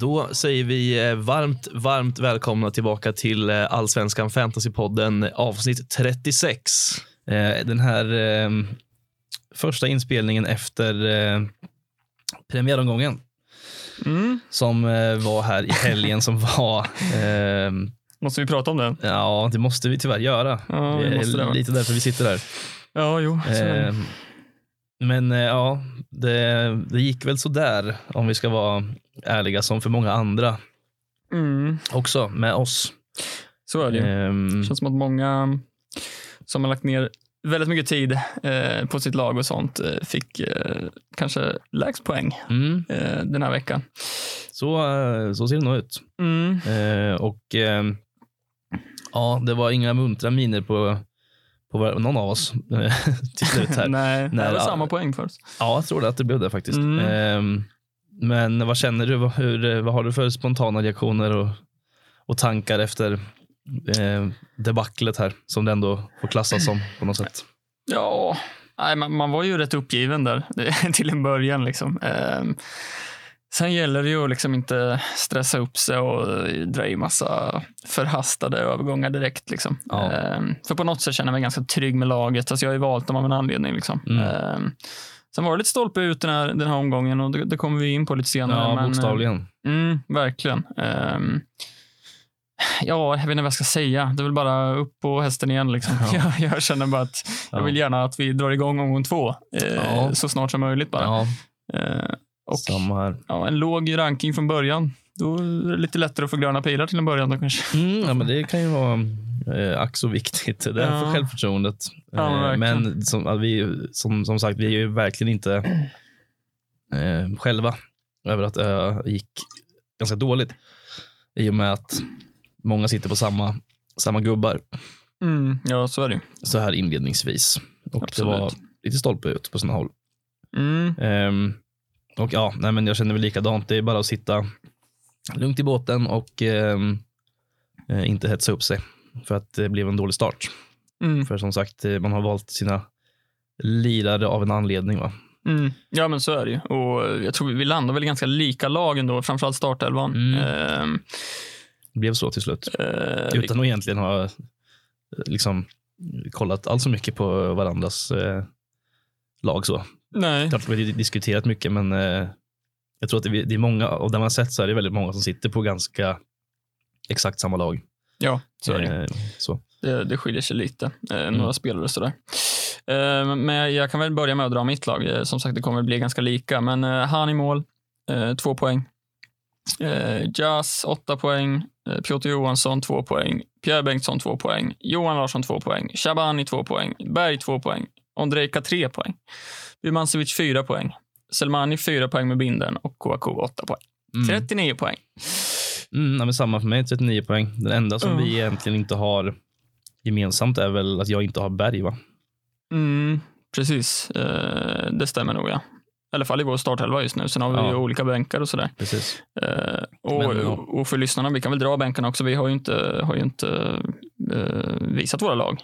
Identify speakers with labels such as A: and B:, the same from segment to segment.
A: Då säger vi eh, varmt, varmt välkomna tillbaka till eh, Allsvenskan Fantasypodden avsnitt 36. Eh, Den här eh, första inspelningen efter premiäromgången
B: Mm.
A: som var här i helgen som var eh,
B: Måste vi prata om det?
A: Ja, det måste vi tyvärr göra.
B: Ja,
A: det är lite därför vi sitter här.
B: Ja, jo. så är det.
A: Eh, men eh, ja, det, det gick väl så där om vi ska vara ärliga som för många andra
B: Mm.
A: också med oss.
B: Så är det ju.
A: Ehm,
B: Det känns som att många som har lagt ner väldigt mycket tid eh, på sitt lag och sånt eh, fick eh, kanske lägst poäng
A: mm,
B: eh, den här veckan.
A: så, så ser det nog ut.
B: Mm.
A: Och ja, det var inga muntra miner på, på var- någon av oss eh, till slut här.
B: Nej, det
A: Nej,
B: var samma poäng för oss.
A: Ja, jag tror det att det blev det faktiskt.
B: Mm.
A: Ehm, men vad känner du? Vad, hur, vad har du för spontana reaktioner och, och tankar efter eh, debaclet här som det ändå får klassas som på något sätt?
B: Ja, nej, man, man var ju rätt uppgiven där till en början. Liksom. Ehm, sen gäller det ju att liksom inte stressa upp sig och dra i massa förhastade övergångar direkt. Liksom.
A: Ja.
B: Ehm, för på något sätt känner jag mig ganska trygg med laget. Alltså, jag har ju valt dem av en anledning. Liksom.
A: Mm.
B: Ehm, sen var det lite stolpe ut den här, den här omgången och det, det kommer vi in på lite senare.
A: Ja,
B: men,
A: bokstavligen.
B: Mm, verkligen. Ehm, ja, jag vet inte vad jag ska säga. Det är väl bara upp på hästen igen. Liksom.
A: Ja.
B: Jag, jag känner bara att jag
A: Ja.
B: vill gärna att vi drar igång omgång två eh,
A: Ja.
B: så snart som möjligt. bara.
A: Ja,
B: Eh, och
A: samma här.
B: ja, en låg ranking från början. Då är det lite lättare att få gröna pilar till en början. Då kanske.
A: Mm, ja, men det kan ju vara eh, ack så viktigt. Det är
B: Ja.
A: för självförtroendet.
B: Ja,
A: Eh,
B: verkligen.
A: men som, vi, som, som sagt, vi är ju verkligen inte eh, själva över att det gick ganska dåligt. I och med att många sitter på samma, samma gubbar
B: Mm, ja, så är det
A: så här inledningsvis. Och
B: Absolut.
A: det var lite stolpe ut på sina håll.
B: Mm,
A: Ehm, och ja, nej, men jag känner väl likadant. Det är bara att sitta lugnt i båten och ehm, eh, inte hetsa upp sig för att det blev en dålig start.
B: mm,
A: För som sagt, eh, man har valt sina lirare av en anledning. Va?
B: mm. Ja, men så är det ju. Och jag tror vi landar väl ganska lika lag ändå, framförallt startelvan.
A: Mm.
B: Ehm,
A: Det blev så till slut.
B: eh,
A: Utan att egentligen ha eh, liksom, kollat allt så mycket på varandras eh, lag. så.
B: Nej.
A: Klart vi har diskuterat mycket, men eh, jag tror att det, det är många, och där man sett så är det väldigt många som sitter på ganska exakt samma lag.
B: Ja, så är det.
A: Eh, så.
B: Det, det skiljer sig lite. Eh,
A: Mm.
B: Några spelare och sådär. Men jag kan väl börja med att dra mitt lag. Som sagt, det kommer bli ganska lika. Men han i mål, två poäng. Jas, åtta poäng. Piotr Johansson, två poäng. Pierre Bengtsson, två poäng. Johan Larsson, två poäng. Shabani, två poäng. Berg, två poäng. Ondrejka, tre poäng. Bymancevic, fyra poäng. Selmani, fyra poäng med binden och Kouakou, åtta poäng.
A: Mm.
B: 39 poäng.
A: Mm, men samma för mig, 39 poäng. Den enda som
B: Ja.
A: vi egentligen inte har gemensamt är väl att jag inte har berg. Va?
B: Mm, precis, eh, det stämmer nog ja. I alla fall i vår startelva just nu. Sen har vi
A: Ja.
B: ju olika bänkar och sådär.
A: Precis.
B: Eh, och,
A: Men, ja.
B: och för lyssnarna, vi kan väl dra bänkarna också. Vi har ju inte, har ju inte eh, visat våra lag.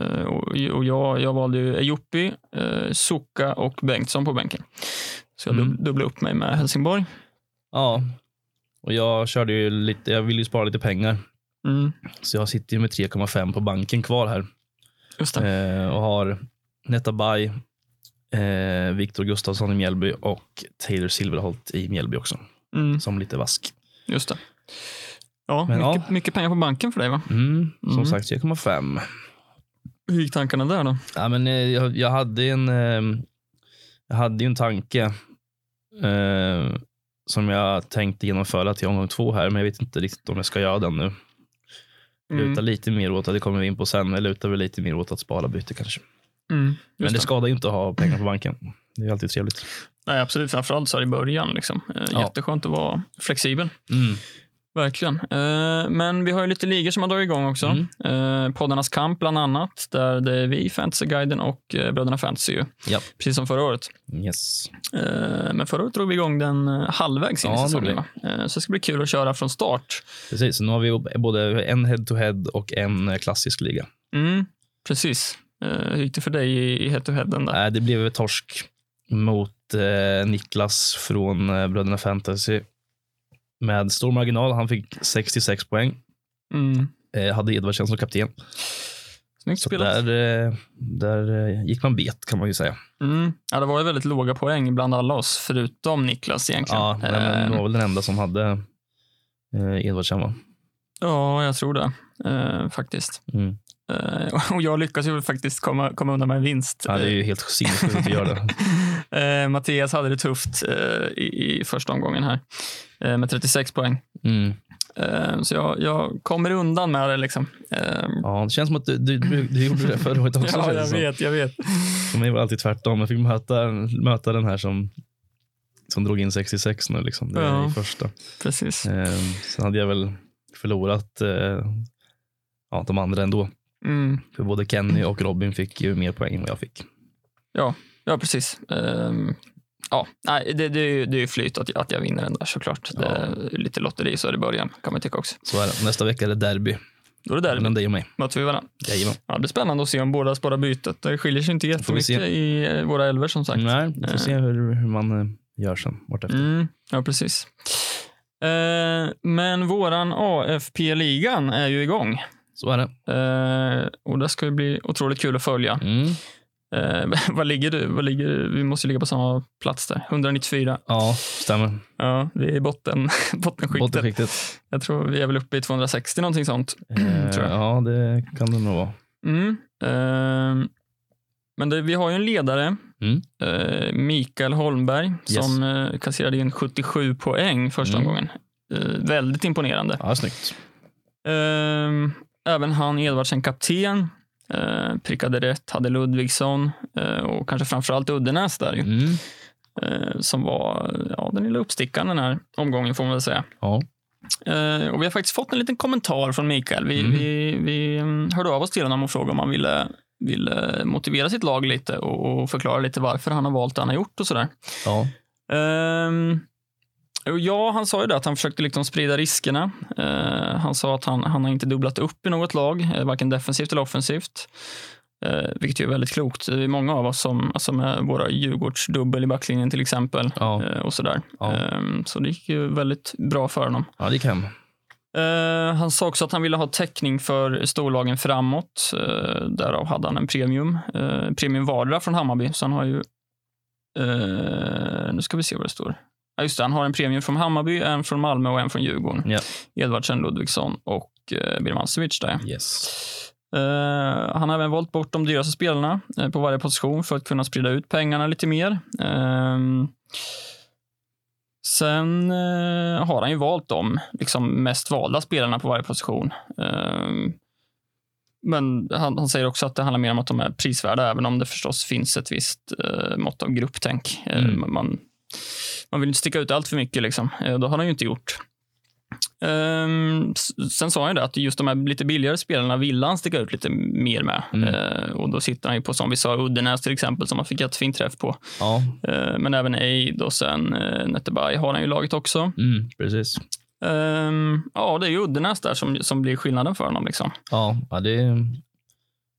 B: Eh, och jag, jag valde ju Ejopi, eh, Suka och Bengtsson på bänken. Så jag
A: Mm.
B: dub, dubblade upp mig med Helsingborg.
A: Ja, och jag körde ju lite, jag ville ju spara lite pengar.
B: Mm,
A: Så jag sitter ju med 3,5 på banken kvar här.
B: just det.
A: Eh, och har Netabay, eh, Viktor Gustafsson i Mjällby och Taylor Silverholt i Mjällby också.
B: Mm,
A: Som lite vask.
B: just det. Ja,
A: Men
B: mycket,
A: ja.
B: mycket pengar på banken för dig va?
A: Mm, som
B: Mm.
A: sagt 3,5.
B: Hur gick tankarna där då?
A: Ja, men, eh, jag, jag, hade en, eh, jag hade en tanke eh, som jag tänkte genomföra till omgång två här, men jag vet inte riktigt om jag ska göra den nu.
B: Mm,
A: Lutar lite mer åt, att det kommer vi in på sen, eller lutar väl lite mer åt att spara byte kanske.
B: mm,
A: Men det
B: det.
A: skadar ju inte att ha pengar på banken. Det är alltid trevligt.
B: Nej, absolut. Framförallt så här i början. Liksom. Eh,
A: Ja.
B: Jätteskönt att vara flexibel.
A: Mm.
B: Verkligen. Eh, men vi har ju lite ligor som har dragit igång också.
A: Mm.
B: Eh, poddarnas kamp bland annat, där det är vi, Fantasyguiden och eh, Bröderna Fantasy.
A: Ja.
B: Precis som förra året.
A: Yes.
B: Men förra året drog vi igång den halvvägs in i
A: Ja,
B: säsongen. så det ska bli kul att köra från start.
A: Precis, så nu har vi både en head-to-head och en klassisk liga.
B: Mm, precis. Hur gick det för dig i, head-to-headen? där?
A: Det blev torsk. mot Niklas från Bröderna Fantasy. Med stor marginal. Han fick 66 poäng.
B: Mm.
A: Eh, hade Edvardsen som kapten.
B: Snyggt
A: Så
B: spelat.
A: där, eh, där eh, gick man bet kan man ju säga.
B: Mm. Ja, det var ju väldigt låga poäng bland alla oss, förutom Niklas egentligen.
A: Ja, men
B: Eh,
A: det var väl den enda som hade Edvardsen va?
B: ja jag tror det. Eh, faktiskt.
A: Mm.
B: Eh, och jag lyckas ju faktiskt komma, komma undan med en vinst.
A: Ja, det är ju helt sinnessjukt att göra det.
B: Eh, Mattias hade det tufft eh, i, i första omgången här med 36 poäng.
A: Mm.
B: Så jag, jag kommer undan med det. Liksom.
A: Ja, det känns som att du, du, du, gjorde det förra året också.
B: ja, jag vet, jag vet.
A: För mig var det alltid tvärtom. Jag fick möta, möta den här som, som drog in 66 nu. Liksom. Det är
B: Ja.
A: i första.
B: Precis.
A: Sen hade jag väl förlorat ja, de andra ändå.
B: Mm.
A: För både Kenny och Robin fick ju mer poäng än vad jag fick.
B: Ja, ja, precis. Ehm, ja, nej, det, det, är ju- det är ju flyt att, att jag vinner den där såklart. Det är lite lotteri så är det i början kan man tycka också.
A: Så är det. Nästa vecka är det derby.
B: Då är det där
A: Mellan dig och mig.
B: möter vi varandra.
A: Jajamän.
B: Ja, det är spännande att se om båda sparar bytet. Det skiljer sig inte jättemycket i eh, våra elver som sagt.
A: Nej, vi får se hur, hur man eh, gör sen. Vartefter.
B: Mm, ja, precis. Eh, men våran AFP-ligan är ju igång.
A: Så är det.
B: Eh, och det ska ju bli otroligt kul att följa.
A: Mm.
B: Eh, vad ligger du? Vad ligger, du? vi måste ligga på samma plats där. 194.
A: Ja, stämmer.
B: Ja, vi är i botten, bottenskiktet.
A: Bottenskiktet.
B: Jag tror vi är väl uppe i 260 någonting sånt.
A: Eh,
B: tror jag.
A: Ja, det kan det nog vara.
B: Mm. Ehm, men det, vi har ju en ledare,
A: Mm.
B: eh, Mikael Holmberg,
A: Yes.
B: som eh, kasserade in 77 poäng första
A: Mm.
B: omgången. Eh, väldigt imponerande.
A: Ja, snyggt.
B: Även han Edvardsen kapten. Eh, prickade rätt, hade Ludvigsson eh, och kanske framförallt Uddenäs där.
A: Mm.
B: Eh, som var ja, den lilla uppstickaren den här omgången får man väl säga.
A: Ja.
B: Eh, och vi har faktiskt fått en liten kommentar från Mikael. Vi,
A: Mm.
B: vi, vi mm, hörde av oss till honom och frågade om han ville, ville motivera sitt lag lite och, förklara lite varför han har valt det han har gjort och sådär.
A: ja.
B: Och ja, han sa ju det att han försökte liksom sprida riskerna. Eh, han sa att han, han har inte dubblat upp i något lag, eh, varken defensivt eller offensivt. Eh, vilket ju är väldigt klokt. Det är många av oss som, alltså med våra Djurgårdsdubbel i backlinjen till exempel.
A: Ja.
B: eh, och sådär.
A: Ja.
B: Ehm, så det gick ju väldigt bra för honom.
A: ja, det gick hem.
B: Eh, han sa också att han ville ha täckning för storlagen framåt. Uh, därav hade han en premium. Uh, premium vardera från Hammarby. Så han har ju... eh, nu ska vi se vad det står. Ja, just det, han har en premium från Hammarby, en från Malmö och en från Djurgården.
A: Ja.
B: Edvardsen, Ludvigsson och uh, Birmancevic där.
A: Yes.
B: Eh, han har även valt bort de dyraste spelarna eh, på varje position för att kunna sprida ut pengarna lite mer. Ehm, sen eh, har han ju valt de liksom, mest valda spelarna på varje position. Ehm, men han, han säger också att det handlar mer om att de är prisvärda, även om det förstås finns ett visst eh, mått av grupptänk. Eh,
A: Mm.
B: man, man vill inte sticka ut allt för mycket. Liksom. Eh, det har han ju inte gjort. S- sen sa han ju det att just de här lite billigare spelarna ville han sticka ut lite mer med.
A: Mm.
B: Eh, och då sitter han ju på, som vi sa, Uddenäs till exempel, som han fick jättefin träff på.
A: Ja,
B: Eh, men även Eid och sen uh, Netteberg har han ju laget också.
A: mm, precis.
B: Ehm, ja, det är ju Uddenäs där som, som blir skillnaden för honom. Liksom.
A: Ja, ja, det är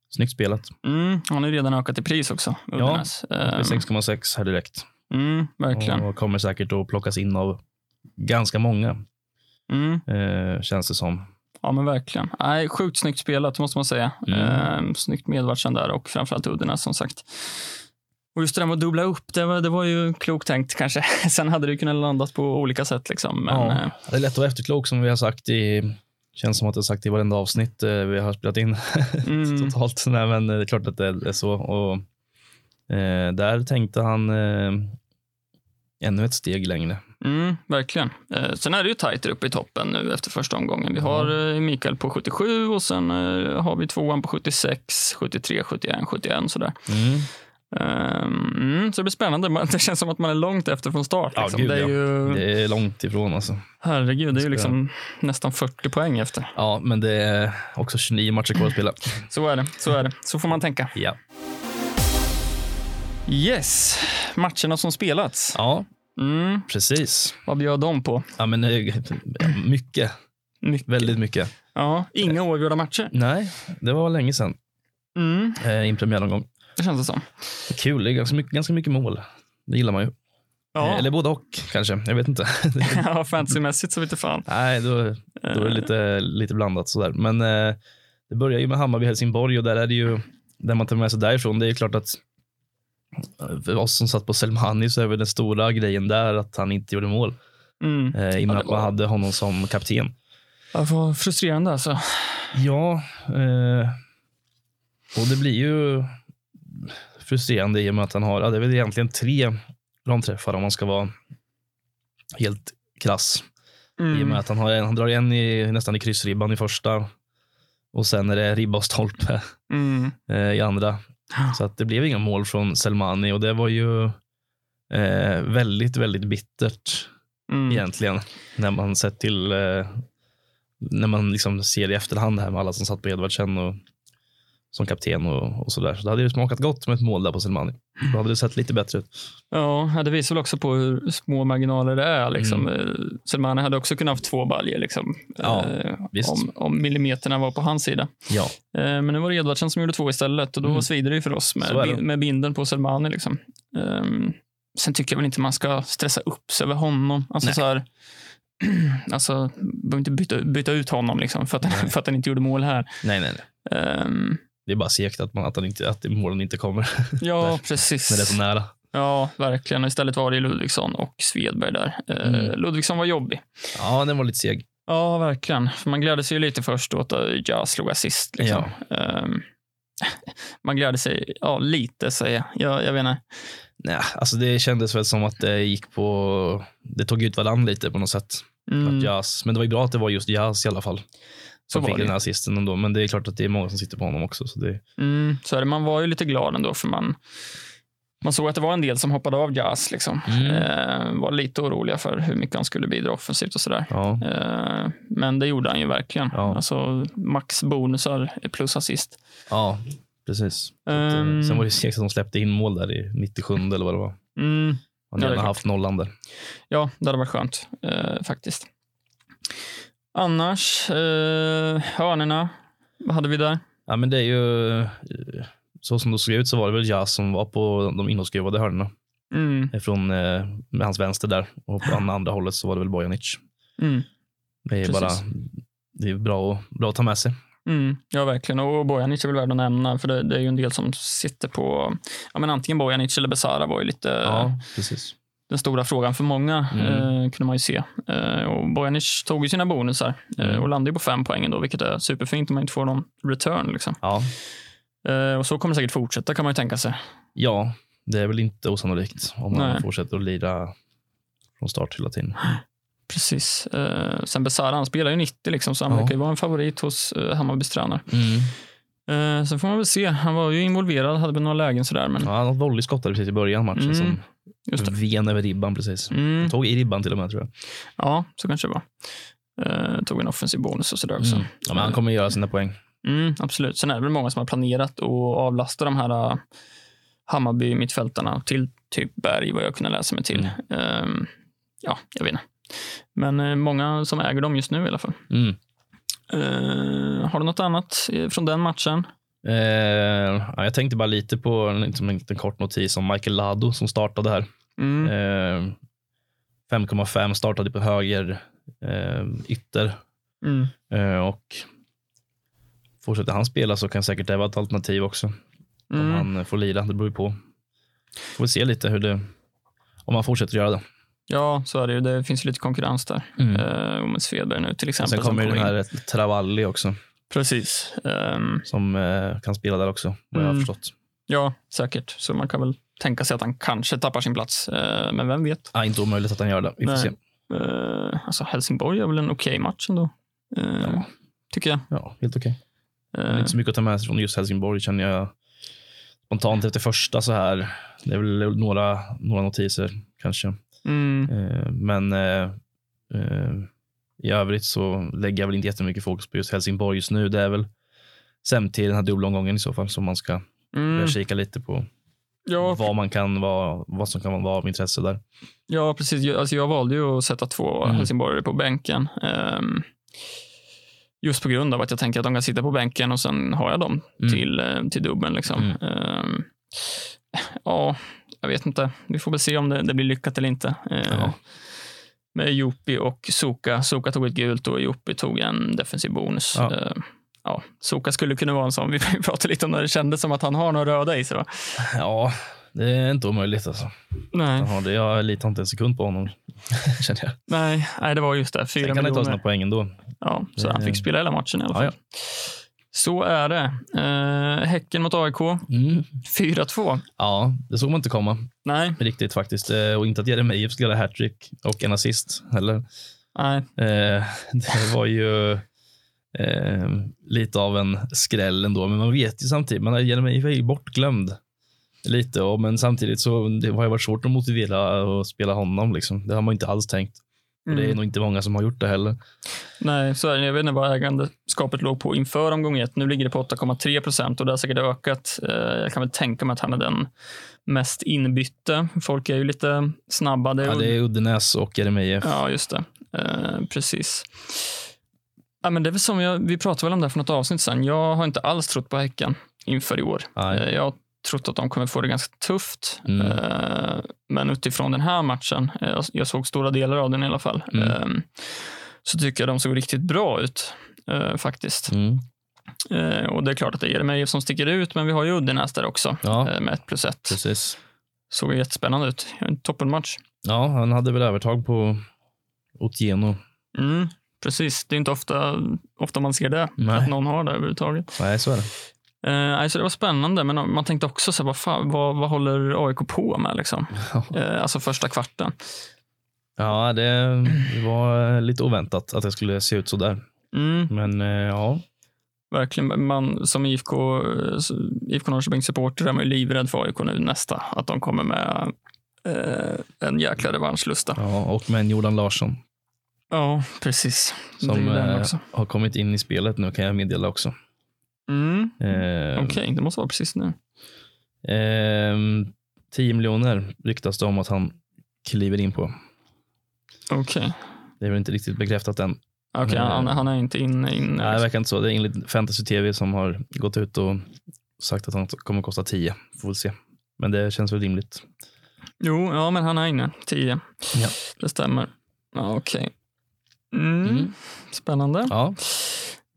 A: snyggt spelat.
B: Mm, han har ju redan ökat i pris också, Uddenäs.
A: Det
B: Ehm,
A: är 6,6 här direkt.
B: Mm, verkligen.
A: Och kommer säkert att plockas in av ganska många,
B: Mm,
A: eh, känns det som.
B: ja, men verkligen. Nej, sjukt snyggt spelat, måste man säga.
A: Mm.
B: Ehm, snyggt med Edvardsen där och framförallt Uddenäs som sagt. Och just det där med att dubbla upp, det var, det var ju klokt tänkt kanske. Sen hade det kunnat landat på olika sätt. Liksom. Men,
A: ja,
B: eh,
A: det är lätt att vara efterklok som vi har sagt i Känns som att jag sagt i varenda avsnitt eh, vi har spelat in
B: Mm.
A: totalt. Nej, men det är klart att det är så. Och, eh, där tänkte han eh, ännu ett steg längre.
B: Mm, verkligen. Eh, sen är det ju tajt uppe i toppen nu efter första omgången. Vi har eh, Mikael på 77 och sen eh, har vi tvåan på 76, 73, 71, 71 sådär.
A: Mm.
B: Ehm, Mm, så det blir spännande. Man- Det känns som att man är långt efter från start.
A: Ja,
B: Liksom.
A: gud,
B: det är
A: ja.
B: ju,
A: Det är långt ifrån alltså.
B: herregud, det är ju liksom nästan 40 poäng efter.
A: Ja, men det är också 29 matcher kvar att spela.
B: Så är det. Så är det. Så får man tänka.
A: Ja.
B: Yes, matcherna som spelats.
A: Ja,
B: Mm,
A: precis.
B: vad bjöd de på?
A: Ja, men eh, mycket.
B: Mycket.
A: Väldigt mycket.
B: Ja, inga oavgjorda matcher.
A: Nej, det var länge sedan
B: Mm,
A: eh, i en premiäromgång.
B: det känns det som.
A: Kul, det är ganska mycket, ganska mycket mål. det gillar man ju.
B: Ja,
A: Eh, Eller både och kanske. Jag vet inte.
B: ja fantasymässigt så vet jag fan.
A: Nej, då, då är det lite, lite blandat sådär. Men eh, det börjar ju med Hammarby-Helsingborg och där är det ju, det man tar med sig därifrån, det är ju klart att för oss som satt på Selmani så är väl den stora grejen där att han inte gjorde mål.
B: Mm.
A: Eh, I och med
B: det
A: att man
B: var-
A: hade honom som kapten.
B: Ja, vad frustrerande alltså.
A: Ja, eh, och det blir ju frustrerande i och med att han har, ja, det är väl egentligen tre ramträffar om man ska vara helt krass. I och
B: Mm.
A: med att han, har, en- han drar en i, nästan i kryssribban i första och sen är det ribba och stolpe
B: Mm.
A: eh, i andra. Så att det blev inga mål från Selmani och det var ju eh, väldigt, väldigt bittert
B: Mm.
A: egentligen när man sett till eh, när man liksom ser i efterhand här med alla som satt på Edvardsen och som kapten och, och sådär. Så det hade ju smakat gott med ett mål där på Selmani. Då hade det sett lite bättre ut.
B: Ja, det visar väl också på hur små marginaler det är. Liksom. Mm. Selmani hade också kunnat ha två baljor liksom.
A: Ja,
B: eh, om, om millimeterna var på hans sida.
A: Ja,
B: Eh, men nu var det Edvardsen som gjorde två istället och då
A: Mm.
B: svider det för oss med,
A: Så
B: med binden på Selmani. Liksom. Ehm, sen tycker jag väl inte man ska stressa upp sig över honom. Alltså,
A: Nej.
B: så här, alltså, behöver inte byta, byta ut honom liksom, för, att han, för att han inte gjorde mål här.
A: nej, nej, nej.
B: Ehm,
A: Det är bara segt att, man, att, han inte, att målen inte kommer
B: ja, precis.
A: när det är så nära.
B: Ja, verkligen. Istället var det Ludvigsson och Svedberg där. Eh,
A: Mm.
B: Ludvigsson var jobbig.
A: Ja, den var lite seg.
B: Ja, verkligen. För man glädde sig ju lite först åt att Jazz slog assist. Liksom. Ehm, man glädde sig ja, lite, säger jag. jag. Jag vet inte.
A: Nej, alltså det kändes väl som att det gick på... Det tog ut varandra lite på något sätt.
B: Mm,
A: Jazz, men det var ju bra att det var just Jazz i alla fall. Som
B: var
A: fick
B: det.
A: den här assisten ändå. Men det är klart att det är många som sitter på honom också. Så det,
B: Mm, så är det. Man var ju lite glad ändå, för man, man såg att det var en del som hoppade av Jazz. Liksom.
A: Mm.
B: Eh, var lite oroliga för hur mycket han skulle bidra offensivt och sådär.
A: ja.
B: Eh, men det gjorde han ju verkligen.
A: Ja.
B: Alltså, max bonusar plus assist.
A: ja, precis.
B: Ehm.
A: Sen var det segt att de släppte in mål där i 97 eller vad det var.
B: Mm, Ja, är
A: gärna
B: klart.
A: haft nollan där.
B: Ja, det hade varit skönt eh, faktiskt. Annars, eh, hörnorna, vad hade vi där?
A: Ja, men det är ju... eh, Så som det såg ut så var det väl Jazz som var på de inåtskruvade hörnorna.
B: Mm,
A: Från, eh, med hans vänster där. Och på andra, hållet så var det väl Bojanic.
B: mm,
A: Det är
B: Precis.
A: bara det är bra, bra att ta med sig.
B: mm, ja, verkligen. Och Bojanic är väl värd att nämna, för det, det är ju en del som sitter på, ja, men antingen Bojanic eller Besara var ju lite
A: Ja, precis.
B: Den stora frågan för många,
A: Mm.
B: eh, kunde man ju se. Eh, och Bojanic tog ju sina bonusar eh,
A: Mm.
B: och landade på fem poäng ändå, vilket är superfint om man inte får någon return. Liksom.
A: Ja.
B: Eh, och så kommer det säkert fortsätta, kan man ju tänka sig.
A: ja, det är väl inte osannolikt om man
B: Nej.
A: fortsätter att lira från start hela tiden.
B: Precis. Eh, sen Besara, han spelar ju 90, liksom, så han
A: Ja.
B: verkar ju vara en favorit hos eh, Hammarbys tränare.
A: Mm.
B: Sen får man väl se. Han var ju involverad, hade väl några lägen sådär, men
A: Ja, något volley skottade precis i början av matchen
B: Mm,
A: som
B: just det.
A: ven över ribban precis.
B: Mm,
A: Tog i ribban till och med tror jag.
B: ja, så kanske det var. Eh, tog en offensiv bonus och sådär också.
A: Mm. Ja, men han kommer göra sina poäng.
B: Mm, absolut. Sen är det väl många som har planerat att avlasta de här uh, Hammarby-mittfältarna till typ Berg, vad jag kunde läsa mig till. Ehm, ja, jag vet inte. Men eh, många som äger dem just nu i alla fall.
A: Mm.
B: Eh, har du något annat eh, från den matchen?
A: Eh, ja, jag tänkte bara lite på en, liksom en liten kort notis om Michael Lado som startade här.
B: Mm.
A: Eh, 5,5 startade på höger eh, ytter
B: Mm.
A: eh, och fortsätter han spela så kan säkert det vara ett alternativ också. Om
B: Mm.
A: han får lira, det beror ju på. Får vi se lite hur det, om han fortsätter göra det.
B: Ja, så är det ju. Det finns ju lite konkurrens där. Uh, och med Svedberg nu till exempel.
A: Sen kommer ju den här Travalli också
B: Precis. Ehm,
A: som eh, kan spela där också, vad jag har
B: Mm.
A: förstått.
B: ja, säkert. Så man kan väl tänka sig att han kanske tappar sin plats. Eh, men vem vet?
A: Ah, inte omöjligt att han gör det. Vi får
B: Nej.
A: se.
B: Uh, alltså Helsingborg är väl en okej match ändå.
A: Ja.
B: Tycker jag.
A: Ja, helt okej. Men inte så mycket att ta med sig från just Helsingborg känner jag spontant efter första så här. Det är väl några, några notiser kanske.
B: mm,
A: men i övrigt så lägger jag väl inte jättemycket fokus på just Helsingborg just nu. Det är väl sen till den här dubbelomgången i så fall som man ska
B: mm,
A: börja kika lite på
B: ja,
A: vad, man kan vara, vad som kan vara av intresse där.
B: ja, precis. Jag- Alltså, jag valde ju att sätta två
A: Mm.
B: helsingborgare på bänken. Ehm, just på grund av att jag tänker att de kan sitta på bänken och sen har jag dem
A: Mm.
B: till, eh, till dubbeln. Liksom.
A: Mm.
B: Ehm, ja, jag vet inte. Vi får väl se om det, det blir lyckat eller inte.
A: Ja.
B: Med Jopi och Soka. Soka tog ett gult och Jopi tog en defensiv bonus.
A: Ja.
B: Eh, ja, Soka skulle kunna vara en sån. Vi pratade lite om när det kändes som att han har några röda i sig. Va?
A: Ja, det är inte omöjligt alltså.
B: Nej,
A: Ja, det, jag litar inte en sekund på honom, känner jag.
B: nej, nej, det var just det. Fyra
A: Sen kan han ta sina poäng ändå.
B: Ja, så han fick spela hela matchen i alla
A: Ja,
B: fall.
A: ja.
B: Så är det. Eh, häcken mot AIK,
A: Mm.
B: 4-2.
A: Ja, det såg man inte komma
B: Nej,
A: riktigt faktiskt. Eh, Och inte att Jeremejeff skulle göra hattrick och en assist heller.
B: nej.
A: Eh, det var ju eh, lite av en skräll ändå, men man vet ju samtidigt, man Jeremejeff är ju bortglömd lite, och, men samtidigt så det har ju varit svårt att motivera att spela honom. Liksom. Det har man inte alls tänkt. Och det är
B: Mm.
A: nog inte många som har gjort det heller.
B: Nej, så är det. Jag vet inte vad ägandeskapet låg på inför omgång ett. Nu ligger det på 8,3 procent och det har säkert ökat. Eh, Jag kan väl tänka mig att han är den mest inbytte. Folk är ju lite snabba. Det är,
A: Ja, det är Uddenäs och Jeremejeff.
B: ja just det. Eh, precis. Ja, men det är väl som jag, vi pratade väl om det för något avsnitt sen. Jag har inte alls trott på Häcken inför i år.
A: Nej.
B: Eh, Jag trott att de kommer få det ganska tufft.
A: Mm.
B: Eh, Men utifrån den här matchen, eh, jag- såg stora delar av den i alla fall,
A: Mm.
B: eh, så tycker jag de såg riktigt bra ut eh, faktiskt.
A: Mm.
B: Och det är klart att det är Jeremejeff som sticker ut, men vi har ju Uddenäs där också
A: Ja,
B: med ett plus ett.
A: precis.
B: Såg jättespännande ut. En toppenmatch.
A: Ja, han hade väl övertag på Otieno.
B: Mm, precis. Det är inte ofta, ofta man ser det,
A: Nej.
B: att någon har det överhuvudtaget.
A: Nej, så är det.
B: Eh, alltså det var spännande, men man tänkte också så här, vad, fan, vad, vad håller AIK på med? Liksom? Eh, alltså första kvarten.
A: Ja, det, var lite oväntat att det skulle se ut så där.
B: Mm,
A: Men eh, ja,
B: verkligen. Man, som IFK, IFK Norrköpings supporter är man ju livrädd för AIK nu nästa. Att de kommer med eh, en jäkla revanschlusta.
A: ja, och med en Jordan Larsson
B: Ja, precis.
A: som har kommit in i spelet nu kan jag meddela också.
B: Mm,
A: Eh,
B: Okej, det måste vara precis nu.
A: eh, 10 miljoner ryktas det om att han kliver in på.
B: Okej.
A: Det är väl inte riktigt bekräftat än.
B: Okej,
A: Eh,
B: han, han är inte inne. In,
A: Nej, det verkar inte så. Det är enligt Fantasy TV som har gått ut och sagt att han kommer kosta 10. Får väl se. Men det känns väl rimligt.
B: Jo, ja, men han är inne. 10.
A: Ja.
B: Det stämmer. Ja, Okej. Mm.
A: Mm.
B: Spännande.
A: Ja,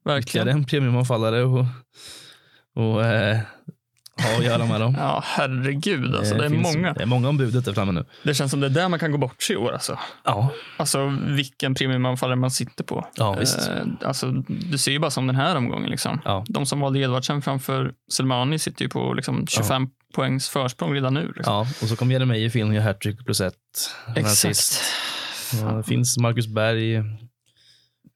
B: Verkligen.
A: en premiumanfallare och, och eh, ha att göra med dem.
B: Ja, herregud. Alltså, det är
A: finns-
B: många.
A: Det är många om budet där framme nu.
B: Det känns som det är där man kan gå bort sig i år. Alltså,
A: Ja,
B: alltså vilken premiumanfallare man sitter på.
A: ja visst.
B: Eh, alltså, du ser ju bara som den här omgången. Liksom.
A: Ja.
B: De som valde Edvardsen framför Selmani sitter ju på liksom, 25 poängs försprång redan nu. Liksom.
A: Ja, och så kom Jeremejeff in och gör hattrick plus ett. Ja, det finns Marcus Berg.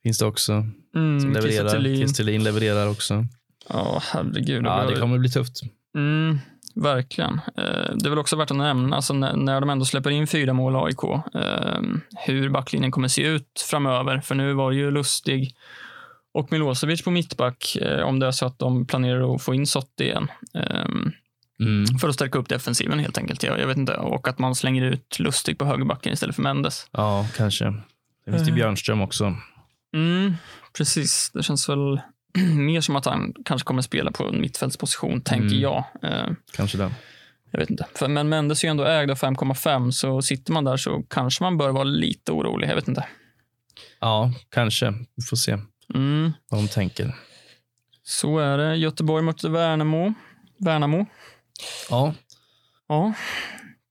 A: Finns det också.
B: Mm,
A: Som levererar. Christer Thelin levererar också.
B: Ja, herregud.
A: Ja,
B: Och-
A: det kommer bli tufft.
B: Mm, verkligen. Eh, det är väl också värt att nämna, alltså när, när de ändå släpper in fyra mål AIK, eh, hur backlinjen kommer se ut framöver. För nu var det ju Lustig och Milosevic på mittback, eh, om det är så att de planerar att få in Sotti igen. Eh,
A: Mm.
B: för att stärka upp defensiven helt enkelt. Jag, jag vet inte. Och att man slänger ut Lustig på högerbacken istället för Mendes.
A: Ja, kanske. Det finns det
B: Eh.
A: Björnström också.
B: Mm, precis. Det känns väl mer som att han kanske kommer spela på en mittfältsposition, tänker
A: Mm.
B: jag. Eh,
A: Kanske den.
B: Jag vet inte. För, men Mendes är ju ändå ägd av 5,5 så sitter man där så kanske man bör vara lite orolig. Jag vet inte.
A: Ja, kanske. Vi får se
B: Mm.
A: vad de tänker.
B: Så är det. Göteborg mot Värnamo. Värnamo.
A: Ja,
B: Ja.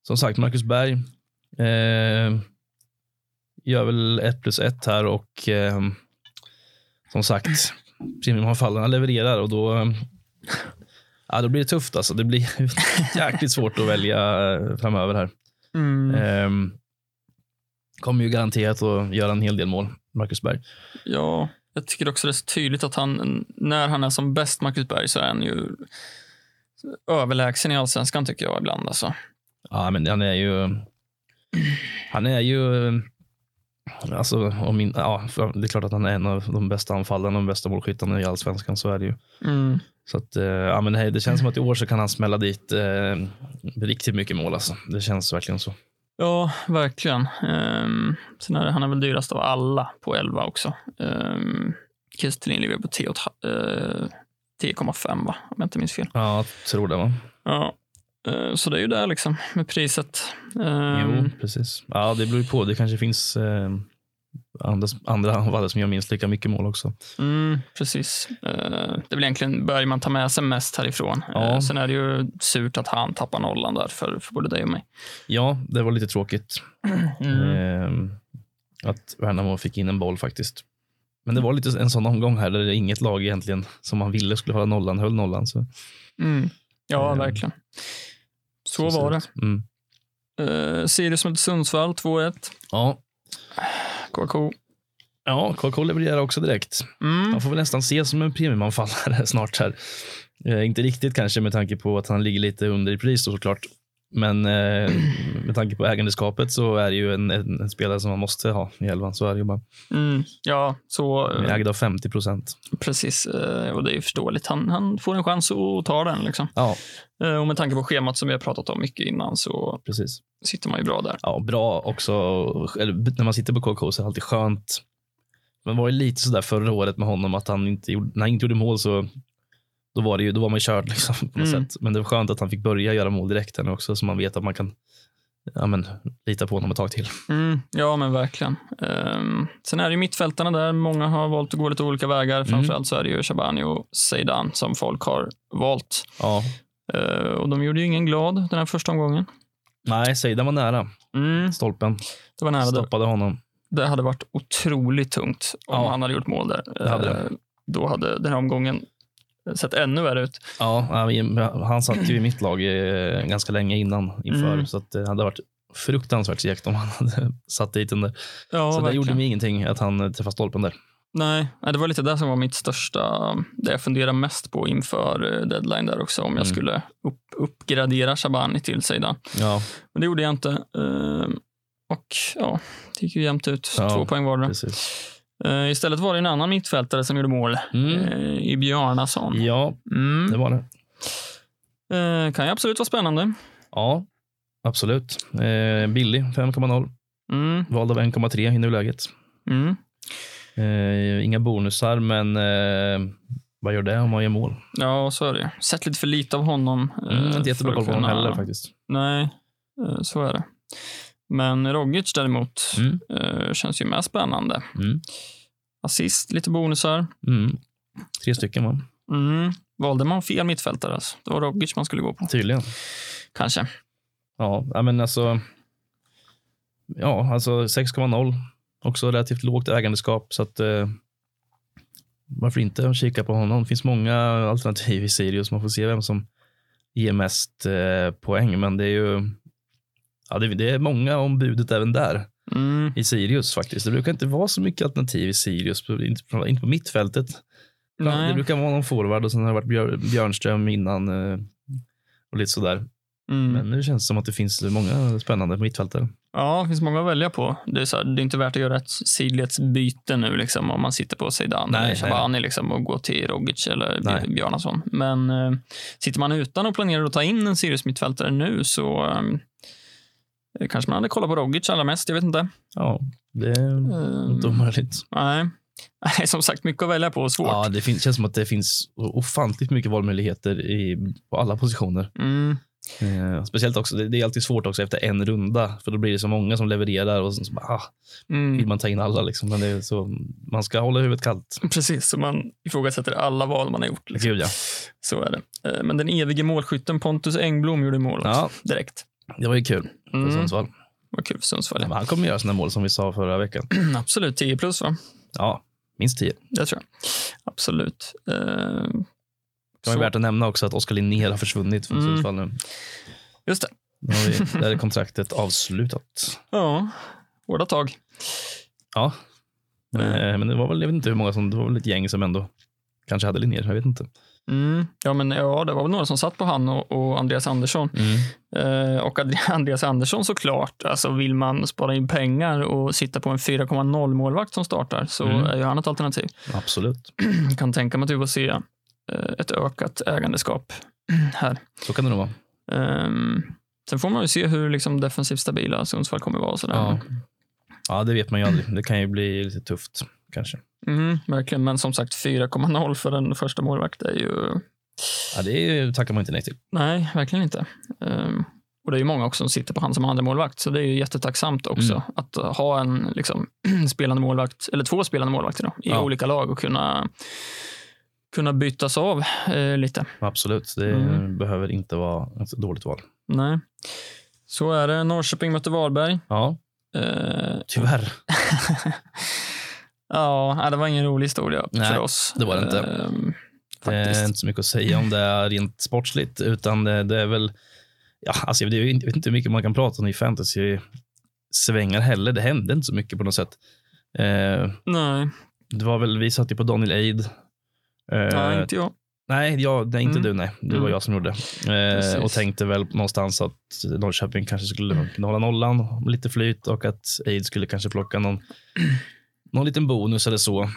A: som sagt, Marcus Berg eh, gör väl ett plus ett här och eh, som sagt, premiumanfallarna levererar och då, eh, ja, då blir det tufft. Alltså. Det blir jäkligt svårt att välja eh, framöver här.
B: Mm.
A: Eh, kommer ju garanterat att göra en hel del mål, Marcus Berg.
B: ja. Jag tycker också det är så tydligt att han, när han är som bäst, Marcus Berg, så är han ju överlägsen i allsvenskan tycker jag ibland. Alltså.
A: Ja, men han är ju... Han är ju... Alltså, om min, ja, det är klart att han är en av de bästa anfallarna och de bästa målskyttarna i allsvenskan. Så är det ju.
B: Mm.
A: Så att, eh, ja, men hej, det känns som att i år så kan han smälla dit eh, riktigt mycket mål. Alltså. Det känns verkligen så.
B: Ja, verkligen. Um, sen är det, han är väl dyrast av alla på 11 också. Um, Kristelin ligger på 10,5 uh, 10,5 va? Om jag inte minns fel.
A: Ja, jag tror det va?
B: Ja. Eh, Så det är ju där liksom med priset. Ehm,
A: Jo, precis. Ja, det beror ju på. Det kanske finns eh, andra, anfallare som gör minst lika mycket mål också.
B: Mm, precis. Eh, Det är väl egentligen Bergman tar med sig mest härifrån.
A: Ja.
B: Eh, Sen är det ju surt att han tappar nollan där för, för både dig och mig.
A: Ja, det var lite tråkigt.
B: Mm.
A: Eh, att Värnamo fick in en boll faktiskt. Men det var lite en sån omgång här där det inget lag egentligen som man ville skulle hålla nollan höll nollan. Så,
B: Mm. Ja,
A: Eh,
B: verkligen. Så,
A: så
B: var det.
A: Mm.
B: Uh, Sirius mot Sundsvall 2-1.
A: Ja,
B: KK.
A: ja KK levererar också direkt.
B: Mm.
A: Han får väl nästan ses som en premiumanfallare snart här. Eh, inte riktigt kanske med tanke på att han ligger lite under i pris då, såklart. Men eh, med tanke på ägandeskapet så är det ju en, en, en spelare som man måste ha i elvan. Så är det ju bara.
B: Mm. Ja, så
A: Han är
B: eh,
A: ägd av 50 procent.
B: precis. eh, Och det är ju förståeligt. Han, han får en chans att ta den. Liksom.
A: Ja,
B: Eh, Och med tanke på schemat som vi har pratat om mycket innan så
A: precis.
B: sitter man ju bra där.
A: Ja, bra också. Eller, när man sitter på KK så är det alltid skönt. Men det var ju lite sådär förra året med honom att han inte gjorde, när han inte gjorde mål så då var, det ju, då var man ju körd liksom, på något
B: Mm.
A: sätt. Men det var skönt att han fick börja göra mål direkt också så man vet att man kan ja, men, lita på honom ett tag till.
B: Mm, ja, men verkligen. Ehm, sen är det ju mittfältarna där. Många har valt att gå lite olika vägar.
A: Mm.
B: Framförallt så är det ju Shabani och Zeidan som folk har valt.
A: Ja.
B: Eh, och de gjorde ju ingen glad den här första omgången.
A: Nej, Seidan var nära
B: Mm,
A: stolpen.
B: det var nära.
A: Stoppade honom.
B: det hade varit otroligt tungt om
A: Ja.
B: han hade gjort mål där.
A: Hade.
B: Eh, då hade den här omgången sett ännu värre ut.
A: Ja, han satt ju i mitt lag eh, ganska länge innan inför
B: Mm.
A: så att det hade varit fruktansvärt segt om han hade satt dit den där.
B: Ja,
A: så det
B: verkligen.
A: gjorde mig ingenting att han eh, träffade stolpen där.
B: Nej, det var lite det som var mitt största, det jag funderade mest på inför eh, deadline där också, om jag
A: Mm.
B: skulle upp, uppgradera Shabani till Zeidan.
A: Ja,
B: Men det gjorde jag inte. Och ja, det gick ju jämnt ut.
A: Ja,
B: Två poäng var det.
A: precis.
B: Eh, istället var det en annan mittfältare som gjorde mål.
A: Mm.
B: eh, I Bjarnason.
A: Ja, det
B: Mm.
A: var det.
B: Eh, kan ju absolut vara spännande.
A: Ja, absolut. Billig, 5,0.
B: Mm.
A: Vald av 1,3 i nuläget.
B: Mm.
A: Inga bonusar, men vad gör det om man gör mål?
B: Ja, så är det. Sett lite för lite av honom.
A: Mm, inte jättebra koll på honom heller faktiskt.
B: Nej, så är det. Men Rogic däremot
A: Mm.
B: eh, känns ju mer spännande.
A: Mm.
B: Assist, lite bonusar.
A: Mm. Tre stycken va?
B: Mm. Valde man fel mittfältare? Alltså. Det var Rogic man skulle gå på.
A: Tydligen.
B: Kanske.
A: Ja, ja, men alltså. Ja, alltså 6,0. Också relativt lågt ägandeskap så att. Eh, varför inte kika på honom? Det finns många alternativ i Sirius. Man får se vem som ger mest eh, poäng, men det är ju. Ja, det, det är många om budet även där
B: Mm.
A: i Sirius faktiskt. Det brukar inte vara så mycket alternativ i Sirius, inte på, inte på mittfältet.
B: Nej.
A: Det brukar vara någon forward och sen har det varit Björ, Björnström innan eh, och lite sådär.
B: Mm.
A: Men nu känns det som att det finns många spännande mittfältare.
B: Ja, det finns många att välja på. Det är, så här, det är inte värt att göra ett sidledsbyte nu liksom, om man sitter på Zeidan
A: Nej,
B: eller. Shabani liksom, och går till Rogic eller
A: Nej.
B: Bjarnason. Men eh, sitter man utan och planerar att ta in en Sirius mittfältare nu så eh, kanske man hade kollat på Rogic allra mest. Jag vet inte.
A: Ja, det är
B: Mm.
A: inte omöjligt.
B: Nej. Nej, som sagt, mycket att välja på och svårt.
A: Ja, det finns, känns som att det finns ofantligt mycket valmöjligheter i, på alla positioner.
B: Mm.
A: Eh, speciellt också, det, det är alltid svårt också efter en runda, för då blir det så många som levererar och så, så bara, ah, vill
B: Mm.
A: man ta in alla. Liksom. Men det är så, man ska hålla huvudet kallt.
B: Precis, så man ifrågasätter alla val man har gjort. Liksom.
A: Gud, ja.
B: Så är det. Eh, Men den evige målskytten Pontus Engblom gjorde mål
A: ja,
B: direkt.
A: det var ju kul för
B: Mm.
A: Sundsvall.
B: Vad kul för Sundsvall.
A: Men han kommer göra sina mål som vi sa förra veckan.
B: Absolut, 10 plus va?
A: Ja, minst tio.
B: Det tror jag. Absolut. Eh,
A: Det var värt att nämna också att Oskar Linnér har försvunnit från
B: Mm.
A: Sundsvall nu.
B: Just det.
A: Nu har vi, där är kontraktet avslutat.
B: Ja, hårda tag.
A: Ja, Eh, men det var väl, jag vet inte hur många som, det var väl ett gäng som ändå kanske hade Linnér, jag vet inte.
B: Mm. Ja, men ja, det var väl några som satt på han och, och Andreas Andersson. Eh, och Andreas Andersson såklart, alltså vill man spara in pengar och sitta på en 4,0 målvakt som startar så
A: Mm.
B: är ju han ett alternativ.
A: Absolut,
B: kan tänka mig att vi får se eh, ett ökat ägandeskap här.
A: så kan det nog vara.
B: Ehm, sen får man ju se hur liksom, defensivt stabila Sundsvall kommer vara. och Sådär.
A: Ja. Ja, det vet man ju aldrig. Det kan ju bli lite tufft kanske.
B: Mm, verkligen, men som sagt 4,0 för en första målvakt är ju
A: Ja, det ju- tackar man inte nej till.
B: Nej, verkligen inte. Ehm, och det är ju många också som sitter på han som andra målvakt så det är ju jättetacksamt också
A: Mm.
B: att ha en liksom, spelande målvakt, eller två spelande målvakter då, i
A: Ja.
B: olika lag och kunna, kunna bytas av eh, lite.
A: Absolut, det
B: Mm.
A: behöver inte vara ett dåligt val.
B: Nej. Så är det. Norrköping möter Varberg.
A: Ja,
B: Eh,
A: tyvärr.
B: ja, det var ingen rolig historia
A: Nej,
B: för oss.
A: det var det inte.
B: Ehm,
A: Det är inte så mycket att säga om det rent sportsligt, utan det, det är väl... Ja, alltså, är, jag vet inte hur mycket man kan prata om i fantasy-svängar heller. Det hände inte så mycket på något sätt. Eh,
B: Nej,
A: det var väl, vi satt ju på Daniel Aid. Eh,
B: nej, inte jag.
A: Nej, jag, nej inte
B: Mm.
A: du. Nej. Det var
B: Mm.
A: jag som gjorde. Eh, och tänkte väl någonstans att Norrköping kanske skulle kunna hålla nollan, lite flyt och att Aid skulle kanske plocka någon, någon liten bonus eller så.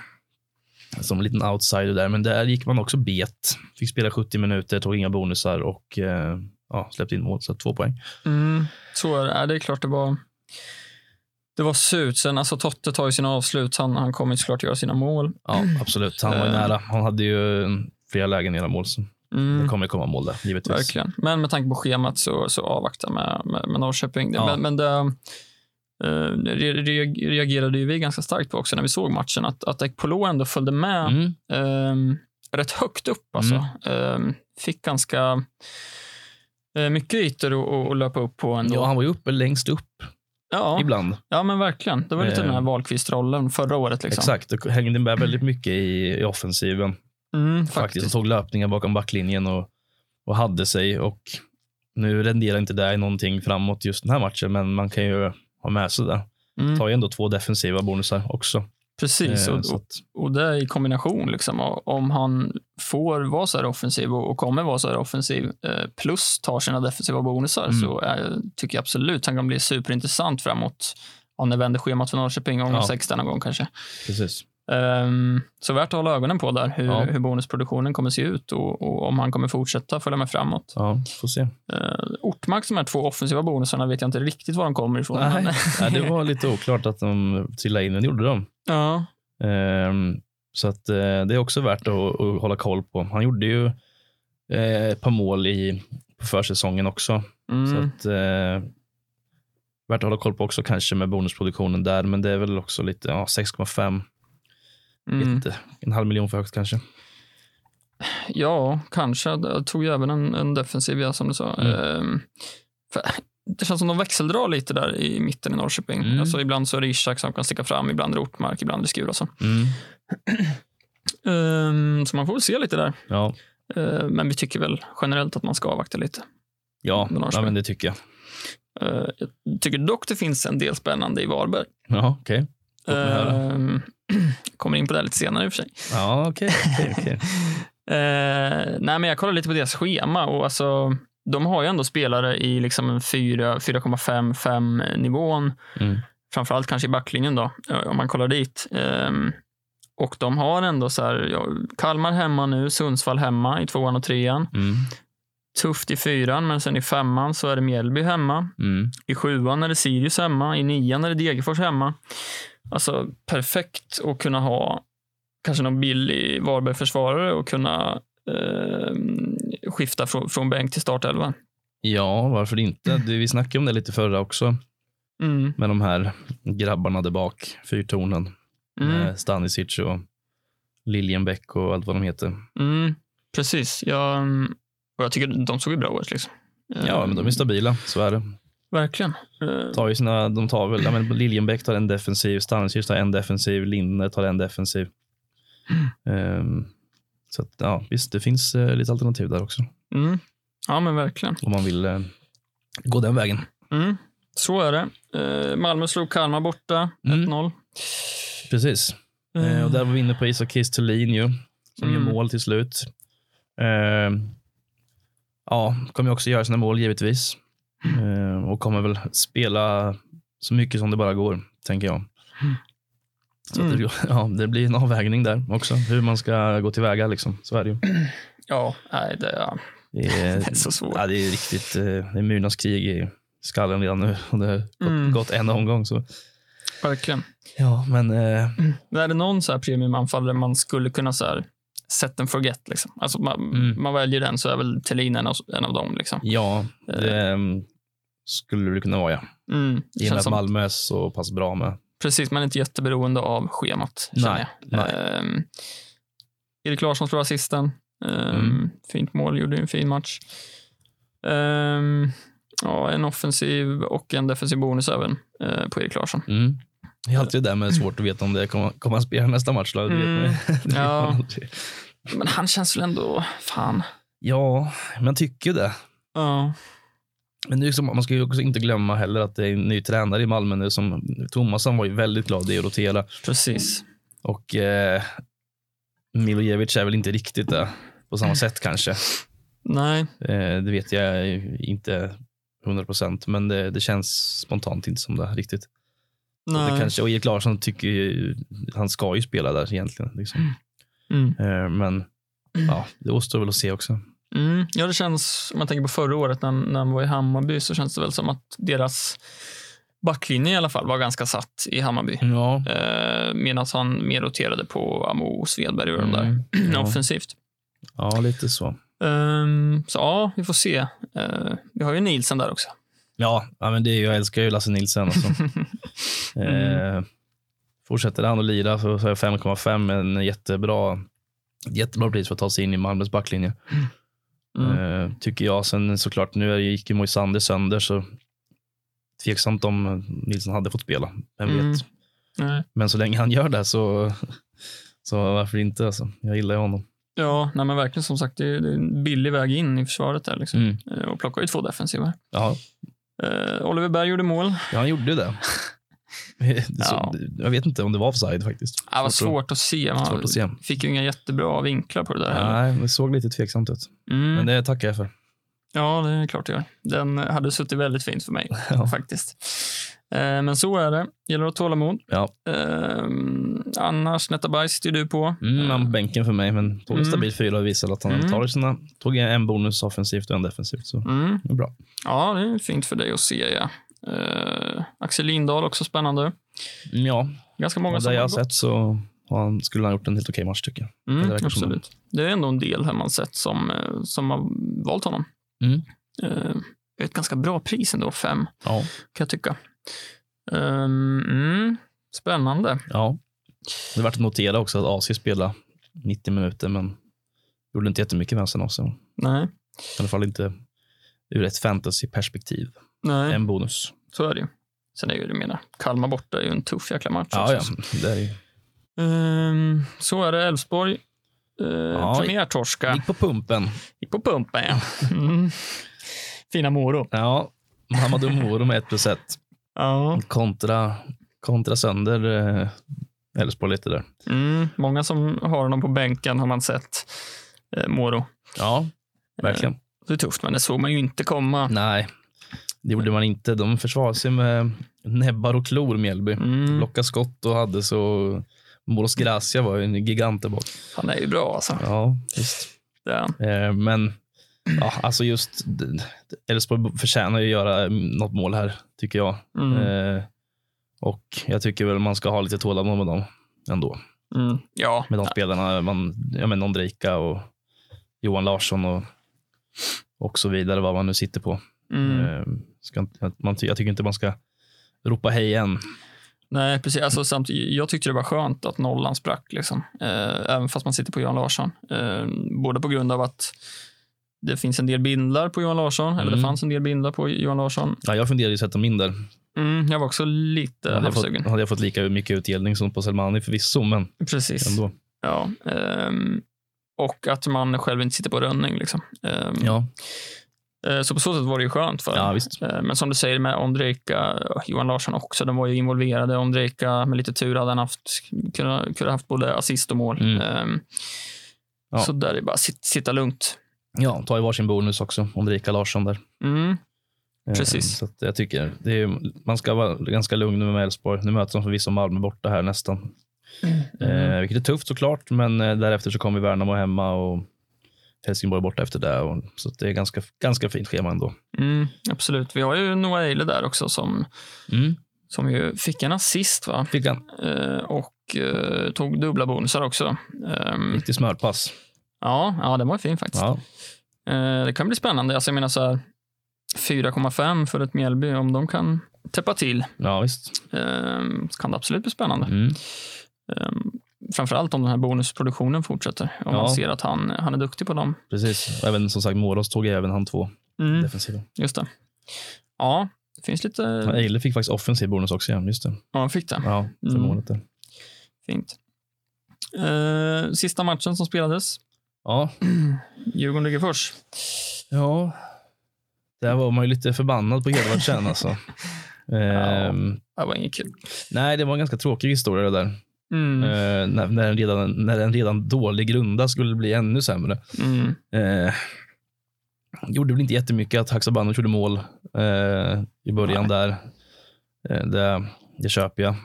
A: Som en liten outsider där. Men där gick man också bet. Fick spela 70 minuter, tog inga bonusar och eh, ja, släppte in mål. Så två poäng.
B: Mm, så är det. Det är klart det var det var surt. Sen, alltså, Totte tar ju sina avslut. Han, han kommer ju såklart göra sina mål.
A: Ja, absolut. Han var ju
B: Eh.
A: nära. Han hade ju flera lägen i hela mål. Så
B: Mm,
A: det kommer komma mål där, givetvis.
B: verkligen. Men med tanke på schemat så, så avvakta med, med, med Norrköping.
A: Ja.
B: Men, men det re- reagerade ju vi ganska starkt på också när vi såg matchen. Att, att Ekpolo ändå följde med
A: Mm.
B: ehm, rätt högt upp. Alltså. Ehm, fick ganska eh, mycket ytor att- löpa upp på ändå.
A: Ja, han var ju uppe längst upp
B: ja,
A: ibland.
B: ja, men verkligen. Det var lite
A: Eh.
B: den här Wahlqvist-rollen förra året. Liksom.
A: Exakt. Det hängde med väldigt mycket i, i offensiven.
B: Mm,
A: faktiskt.
B: faktiskt.
A: Och tog löpningar bakom backlinjen och, och hade sig. Och nu renderar inte det i någonting framåt just den här matchen, men man kan ju ha med sig det.
B: Mm,
A: Tar ju ändå två defensiva bonusar också.
B: precis.
A: Eh,
B: Och, och, och det är i kombination. Liksom. Om han får vara så här offensiv och, kommer vara så här offensiv eh, plus tar sina defensiva bonusar
A: Mm.
B: så är, tycker jag absolut han kan bli superintressant framåt. Om det vänder schemat för Norrköping om
A: Ja.
B: 16 någon gång kanske.
A: precis.
B: Ehm, så värt att hålla ögonen på där, hur,
A: Ja.
B: hur bonusproduktionen kommer se ut och, och om han kommer fortsätta följa med framåt.
A: Ja, får se.
B: Uh, Ortmark, de här två offensiva bonusarna, vet jag inte riktigt var de kommer ifrån.
A: Nej, nej, det var lite oklart att de trillade in, men det gjorde de.
B: ja.
A: Ehm, så att, eh, det är också värt att, att hålla koll på. Han gjorde ju eh, ett par mål i, på försäsongen också.
B: Mm.
A: Så att, eh, värt att hålla koll på också kanske med bonusproduktionen där, men det är väl också lite ja, 6,5.
B: Mm.
A: inte, en halv miljon för högt kanske.
B: Ja, kanske. Jag tog ju även en, en defensiv, ja, som du sa.
A: Mm.
B: Ehm, det känns som de växeldrar lite där i mitten i Norrköping.
A: Mm.
B: Alltså, ibland så är det Ishak som kan sticka fram, ibland är det Ortmark, ibland är det Skurason.
A: Mm.
B: Ehm, så man får väl se lite där.
A: Ja,
B: Ehm, men vi tycker väl generellt att man ska avvakta lite.
A: ja, ja, men det tycker jag.
B: Ehm, jag tycker dock det finns en del spännande i Varberg.
A: Ja, okej.
B: Ehm, kommer in på det lite senare i och för sig.
A: Ja, okej. okej, okej.
B: Eh, nej, men jag kollar lite på deras schema och alltså, de har ju ändå spelare i liksom en 4 4,5-5 nivån.
A: Mm.
B: Framförallt kanske i backlinjen då, eh, om man kollar dit. Ehm, och de har ändå så här, ja, Kalmar hemma nu, Sundsvall hemma i tvåan och trean.
A: Mm.
B: Tufft i fyran, men sen i femman så är det Mjällby hemma.
A: Mm.
B: I sjuan är det Sirius hemma. I nian är det Degerfors hemma. Alltså perfekt att kunna ha kanske någon billig Varberg-försvarare och kunna eh, skifta från, från bänk till startelvan.
A: Ja, varför inte? Du, vi snackade om det lite förra också,
B: Mm.
A: med de här grabbarna där bak, fyrtornen.
B: Mm.
A: Med Stanisic och Liljenbäck och allt vad de heter.
B: Mm. Precis. Jag, och jag tycker de såg ju bra ut. Liksom.
A: Ja, men de är stabila, så är det.
B: Verkligen. Eh,
A: Tar ju sina, de tar väl, ja, men Liljenbäck tar en defensiv, Stanisic tar en defensiv, Linne tar en defensiv. Ehm, så att, ja, visst, det finns eh, lite alternativ där också.
B: Mm. Ja, men verkligen.
A: Om man vill eh, gå den vägen.
B: Mm. Så är det. Eh, Malmö slog Kalmar borta,
A: Mm.
B: 1-0.
A: Precis. Eh, och där var vi inne på Isak Kiss Thulin ju, som
B: Mm.
A: gör mål till slut. Eh, ja, kommer ju också göra sina mål givetvis. Eh, och kommer väl spela så mycket som det bara går, tänker jag. Så att det,
B: Mm.
A: ja, det blir en avvägning där också, hur man ska gå tillväga. Liksom. Så är det ju.
B: Ja, nej, det, ja.
A: Det är,
B: det är så svårt.
A: ja, det är riktigt, eh, det är myrornas krig i skallen redan nu. Och det har gått,
B: Mm.
A: gått en omgång. Så.
B: Verkligen.
A: Ja, men eh,
B: Men är det någon så här premiumanfallare man skulle kunna så här, set and forget. Liksom. Alltså, man,
A: Mm.
B: man väljer den så är väl Thelin en av, en av dem. Liksom.
A: Ja, det um, skulle det kunna vara, ja.
B: Mm.
A: I och med att Malmö är så pass bra med.
B: precis, man är inte jätteberoende av schemat.
A: Nej,
B: jag.
A: nej.
B: Ehm, Erik Larsson slår assisten. Ehm,
A: Mm.
B: Fint mål, gjorde en fin match. Ehm, ja, en offensiv och en defensiv bonus även eh, på Erik Larsson.
A: Mm. Det är alltid det där med svårt att veta om det kommer, kommer att spela nästa match. Då.
B: Mm. Ja. Men han känns väl ändå, fan.
A: ja, man tycker det.
B: Ja,
A: Men det liksom, man ska ju också inte glömma heller att det är en ny tränare i Malmö nu. Som, Thomasson var ju väldigt glad i att rotera.
B: precis.
A: Och eh, Milojevic är väl inte riktigt det på samma sätt kanske.
B: Nej,
A: Eh, det vet jag inte 100 procent, men det, det känns spontant inte som det riktigt. Och
B: nej.
A: Det kanske, och Erik Larsson tycker ju, han ska ju spela där egentligen. Liksom.
B: Mm.
A: Eh, men ja, det återstår väl att se också.
B: Mm. Ja, det känns, om man tänker på förra året när, när han var i Hammarby så känns det väl som att deras backlinje i alla fall var ganska satt i Hammarby.
A: Ja,
B: Eh, Medan han mer roterade på Amo Svedberg och de där
A: Mm, ja.
B: offensivt.
A: ja lite så.
B: Ehm, så ja, vi får se. Eh, vi har ju Nielsen där också.
A: Ja, ja men det är, jag älskar ju Lasse Nilsson. Alltså. eh, fortsätter han att lira så är 5,5 en jättebra, jättebra pris för att ta sig in i Malmös backlinje.
B: Mm.
A: Eh, tycker jag. Sen såklart, nu gick ju Moisander sönder så tveksamt om Nilsson hade fått spela. Vem vet.
B: Mm. Nej.
A: Men så länge han gör det så, så varför inte? Alltså. Jag gillar ju honom.
B: Ja, nej, men verkligen som sagt, det är, det är en billig väg in i försvaret där. Liksom.
A: Mm.
B: Eh, och plockar ju två defensiva.
A: Ja,
B: Eh, Oliver Berg gjorde mål.
A: ja, han gjorde det.
B: Ja.
A: Jag vet inte om det var offside faktiskt.
B: Det var
A: Svårt
B: svårt att se. Man
A: Svårt att se.
B: fick ju inga jättebra vinklar på det där. heller.
A: Nej, det såg lite tveksamt ut.
B: Mm.
A: Men det tackar jag för.
B: Ja, det är klart det gör. Den hade suttit väldigt fint för mig
A: Ja.
B: faktiskt. Eh, men så är det. Gäller att ha tålamod.
A: Ja.
B: Eh, annars, Netabaj sitter ju du på.
A: Mm, han på bänken för mig, men tog en
B: Mm.
A: stabil fyra och visade att han
B: Mm.
A: tar sina, tog en bonus offensivt och en defensivt. Så
B: Mm.
A: det är bra.
B: Ja, det är fint för dig att se. Ja. Eh, Axel Lindahl också spännande.
A: Mm, Ja,
B: Ganska många
A: och
B: som
A: jag
B: har
A: sett så han, skulle han ha gjort en helt okej match tycker jag.
B: Mm,
A: det som
B: absolut. Det är ändå en del har man sett som, eh, som har valt honom.
A: Mm.
B: Eh, ett ganska bra pris ändå, fem,
A: Ja.
B: kan jag tycka. Ehm, mm, spännande.
A: ja. Det är värt att notera också att AC spelade 90 minuter, men gjorde inte jättemycket vänster också. I
B: Nej,
A: alla fall inte ur ett fantasyperspektiv.
B: nej
A: En bonus.
B: så är det ju. Sen är ju det menar, Kalmar borta är ju en tuff jäkla match.
A: Ja, ja.
B: också.
A: Det är ju.
B: Ehm, så är det. Elfsborg. Uh,
A: Ja,
B: premiärtorska.
A: Gick på pumpen.
B: Gick på pumpen, ja. Mm. Fina Moro.
A: Ja, Mamadou Moro med 1 plus 1.
B: Ja.
A: Kontra, kontra sönder eh, Elfsborg lite där.
B: Mm. Många som har honom på bänken har man sett. Eh, Moro.
A: Ja, verkligen.
B: Det är tufft, men det såg man ju inte komma.
A: Nej, det gjorde man inte. De försvarade sig med näbbar och klor, Mjällby.
B: Mm.
A: Blockade skott och hade så... Moros Gracia var ju en gigant där bak.
B: Han är ju bra alltså.
A: Ja, visst.
B: Han.
A: Eh, men ja, alltså just Elfsborg förtjänar ju att göra något mål här, tycker jag.
B: Mm.
A: Eh, och jag tycker väl man ska ha lite tålamod med dem ändå.
B: Mm. Ja,
A: Med de spelarna, man, ja, men Ondrejka och Johan Larsson och, och så vidare, vad man nu sitter på.
B: mm.
A: Eh, ska, man, jag tycker inte man ska ropa hej än.
B: nej precis. Alltså, samtidigt, jag tyckte det var skönt att nollan sprack, liksom. eh, även fast man sitter på Johan Larsson. Eh, både på grund av att det finns en del bindlar på Johan Larsson, eller det
A: Mm.
B: fanns en del bindlar på Johan Larsson.
A: Ja, jag funderade ju sätta dem in där.
B: Mm, jag var också lite
A: Hade jag, fått,
B: halvsugen.
A: hade jag fått lika mycket utdelning som på Selmani förvisso, men
B: Precis.
A: ändå.
B: Ja, ehm, och att man själv inte sitter på rönning. Liksom. Ehm,
A: Ja,
B: eh, Så på så sätt var det ju skönt för
A: ja.
B: Eh, Men som du säger med Ondrejka, Johan Larsson också, de var ju involverade. Ondrejka, med lite tur hade han haft, kunnat, kunnat haft både assist och mål.
A: Mm.
B: Ehm,
A: Ja.
B: Så där är det bara att sit, sitta lugnt.
A: Ja, ta ju varsin bonus också. Ondrejka Larsson där.
B: Mm.
A: Eh,
B: Precis.
A: Så jag tycker det är, man ska vara ganska lugn nu med Elfsborg. Nu möter de förvisso Malmö borta här nästan. Eh, vilket är tufft såklart, men eh, därefter så kommer Värnamo hemma och Helsingborg borta efter det. Och, så det är ganska, ganska fint schema ändå.
B: Mm, absolut. Vi har ju Noah Eile där också som,
A: Mm.
B: som ju fick en assist. Va?
A: Fick han?
B: Eh, och eh, tog dubbla bonusar också. Ehm,
A: Riktigt smörpass.
B: Ja, ja, den var fin faktiskt.
A: Ja.
B: Eh, det kan bli spännande. Alltså, jag menar så här 4,5 för ett Mjällby, om de kan täppa till
A: ja, visst.
B: ehm, så kan det absolut bli spännande.
A: Mm.
B: Um, framförallt om den här bonusproduktionen fortsätter. Om
A: Ja.
B: man ser att han, han är duktig på dem.
A: Precis. Även som sagt, Moros tog även han två
B: Mm,
A: defensiva.
B: just det. Ja, det finns lite...
A: Ja, Eile fick faktiskt offensiv bonus också. Ja, just det.
B: Ja, han fick det.
A: Ja, för
B: Mm.
A: målet där.
B: Fint. Eh, sista matchen som spelades.
A: Ja.
B: Djurgården-Degerfors.
A: ja. Där var man ju lite förbannad på Edvardsen alltså. Ehm,
B: Det var inget kul.
A: Nej, det var en ganska tråkig historia det där.
B: Mm.
A: Eh, när, när, en redan, när en redan dålig grunda skulle bli ännu sämre.
B: Mm.
A: Eh, gjorde väl inte jättemycket att Haksabanovic gjorde mål eh, i början där. Eh, det, det köper jag.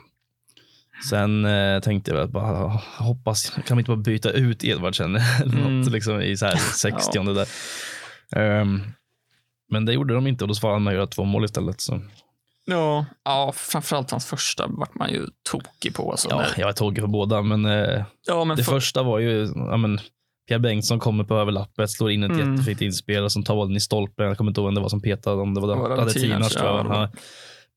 A: Sen eh, tänkte jag att bara hoppas, kan vi inte bara byta ut Edvardsen eller
B: Mm.
A: något liksom, i så här 60 där. Ehm, men det gjorde de inte och då svarade han med att göra två mål istället. Så.
B: Ja. ja, framförallt hans första vart man ju tokig på. Alltså.
A: Ja,
B: När-
A: jag var tågig på båda, men eh,
B: ja, men
A: det
B: för,
A: första var ju ja, men, Pierre Bengtsson kommer på överlappet, slår in ett
B: Mm.
A: jättefint inspel och som tar bollen i stolpen. Jag kommer inte ihåg vem det var som petade, om det var,
B: det
A: tror jag.
B: Ja,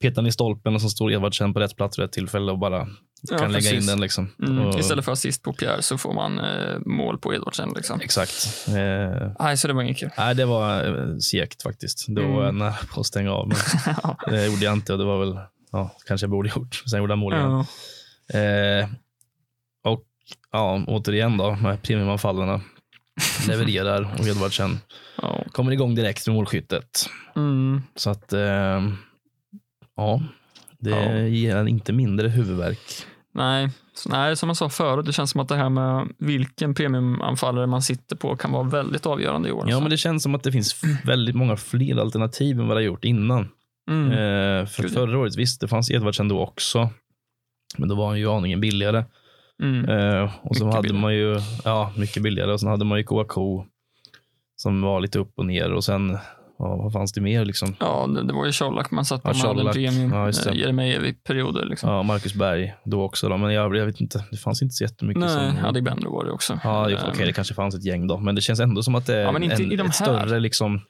A: den i stolpen och så står Edvardsen på rätt plats vid rätt tillfälle och bara
B: Ja,
A: kan lägga in
B: precis.
A: den. Liksom.
B: mm,
A: och,
B: istället för assist på Pierre så får man eh, mål på Edvardsen. Liksom.
A: Exakt. Eh,
B: Nej, så det var inget kul.
A: nej, det var eh, segt faktiskt. Det var
B: Mm.
A: nära på att stänga av, men det gjorde jag inte och det var väl, ja, kanske jag borde gjort. Sen gjorde han mål igen.
B: Ja.
A: Eh, och ja, återigen då, med premiumanfallarna. Levererar och Edvardsen
B: Ja.
A: kommer igång direkt med målskyttet.
B: Mm.
A: Så att, eh, ja, det
B: Ja.
A: ger en inte mindre huvudvärk.
B: Nej. Så, nej, som jag sa förut, det känns som att det här med vilken premiumanfallare man sitter på kan vara väldigt avgörande i år.
A: Ja,
B: alltså.
A: men det känns som att det finns väldigt många fler alternativ än vad det har gjort innan.
B: mm.
A: Eh, för
B: Gud,
A: förra året, visst, det fanns Edvardsen då också. Men då var han ju aningen billigare.
B: Mm.
A: Eh, och så hade
B: billigare.
A: man ju, ja, mycket billigare. Och sen hade man ju Kouakou som var lite upp och ner. Och sen, ja, vad fanns det mer liksom?
B: Ja, det, det var ju Colak man satt på
A: Ja, Colak.
B: premium.
A: Ja, just det.
B: I perioder. Liksom.
A: Ja, Marcus Berg då också. Då. Men jag, jag vet inte, det fanns inte så jättemycket.
B: Nej,
A: som,
B: Adegbenro var det också.
A: Ja,
B: Ehm,
A: okej, det kanske fanns ett gäng då, men det känns ändå som att det är
B: Ja, men inte
A: en,
B: i de
A: ett
B: här.
A: större liksom,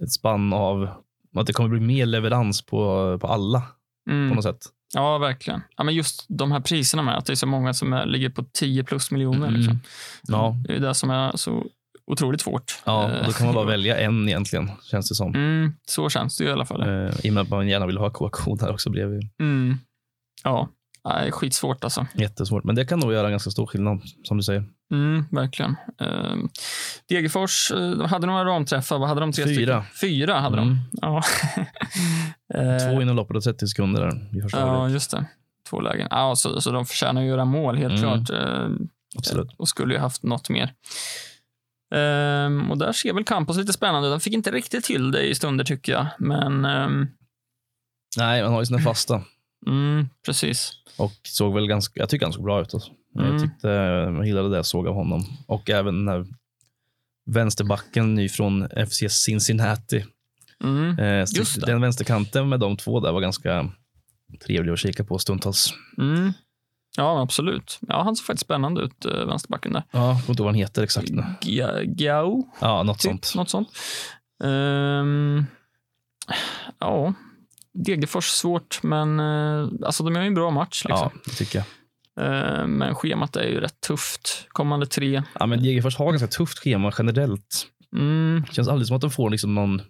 A: ett spann av att det kommer bli mer leverans på, på alla på
B: mm.
A: något sätt.
B: Ja, verkligen. Ja, men just de här priserna med att det är så många som är, ligger på 10 plus miljoner.
A: Mm.
B: Liksom.
A: Ja,
B: Det är det som är så otroligt svårt.
A: ja
B: Eh,
A: då kan man bara välja en egentligen, känns det som.
B: Mm, så känns det ju i alla fall.
A: Eh, I och med att man gärna vill ha Kouakou där också bredvid.
B: Mm. Ja, Nej, skitsvårt alltså.
A: Jättesvårt, men det kan nog göra ganska stor skillnad, som du säger.
B: Mm, verkligen. Uh, Degerfors eh, de hade några ramträffar. Vad hade de? Tre
A: Fyra.
B: Stycken? Fyra hade
A: Mm.
B: de. Ja. Eh,
A: Två inom loppet av 30 sekunder där i första
B: Ja, just det. Två lägen. Ja, så, så de förtjänar att göra mål, helt
A: Mm.
B: klart. Eh,
A: Absolut.
B: och skulle ju haft något mer. Ehm, och där ser väl Campos lite spännande. De fick inte riktigt till det i stunder tycker jag. Men ehm,
A: Nej, man har ju sina fasta.
B: mm, precis.
A: Och såg väl ganska, jag tycker han såg bra ut. Alltså.
B: Mm.
A: Jag tyckte jag gillade det jag såg av honom. Och även den här vänsterbacken ny från FC Cincinnati.
B: Mm,
A: Eh, den vänsterkanten med de två där var ganska trevlig att kika på stundtals.
B: mm. Ja, absolut. Ja, han ser faktiskt spännande ut, eh, vänsterbacken där.
A: Ja, kommer inte vad han heter exakt nu.
B: Gia- Giao,
A: Ja, något
B: typ.
A: sånt.
B: Något sånt. Ehm, ja, Degerfors svårt, men eh, alltså de gör ju en bra match. Liksom.
A: Ja, det tycker jag.
B: Ehm, men schemat är ju rätt tufft. Kommande tre.
A: Ja, men Degerfors har ganska tufft schema generellt.
B: Mm,
A: Det känns aldrig som att de får liksom någon,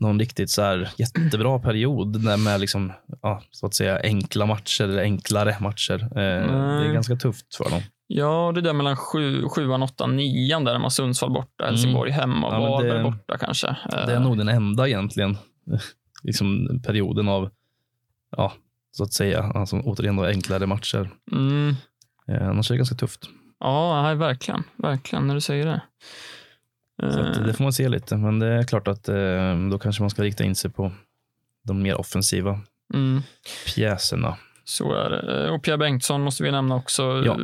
A: någon riktigt så här jättebra period där med liksom, ja, så att säga enkla matcher eller enklare matcher. Eh, det är ganska tufft för dem.
B: Ja, det där mellan sju, sjuan, åttan, nian där har Sundsvall borta, Helsingborg hemma och
A: Mm. Ja,
B: Varberg borta kanske.
A: Det är nog den enda egentligen liksom, perioden av, ja, så att säga, alltså, återigen då enklare matcher.
B: Mm.
A: Eh, annars är det ganska tufft.
B: Ja, nej, verkligen. Verkligen, när du säger det.
A: Så
B: Eh,
A: det får man se lite, men det är klart att eh, då kanske man ska rikta in sig på de mer offensiva
B: mm,
A: pjäserna.
B: så är det. Eh, Och Pierre Bengtsson måste vi nämna också.
A: Ja.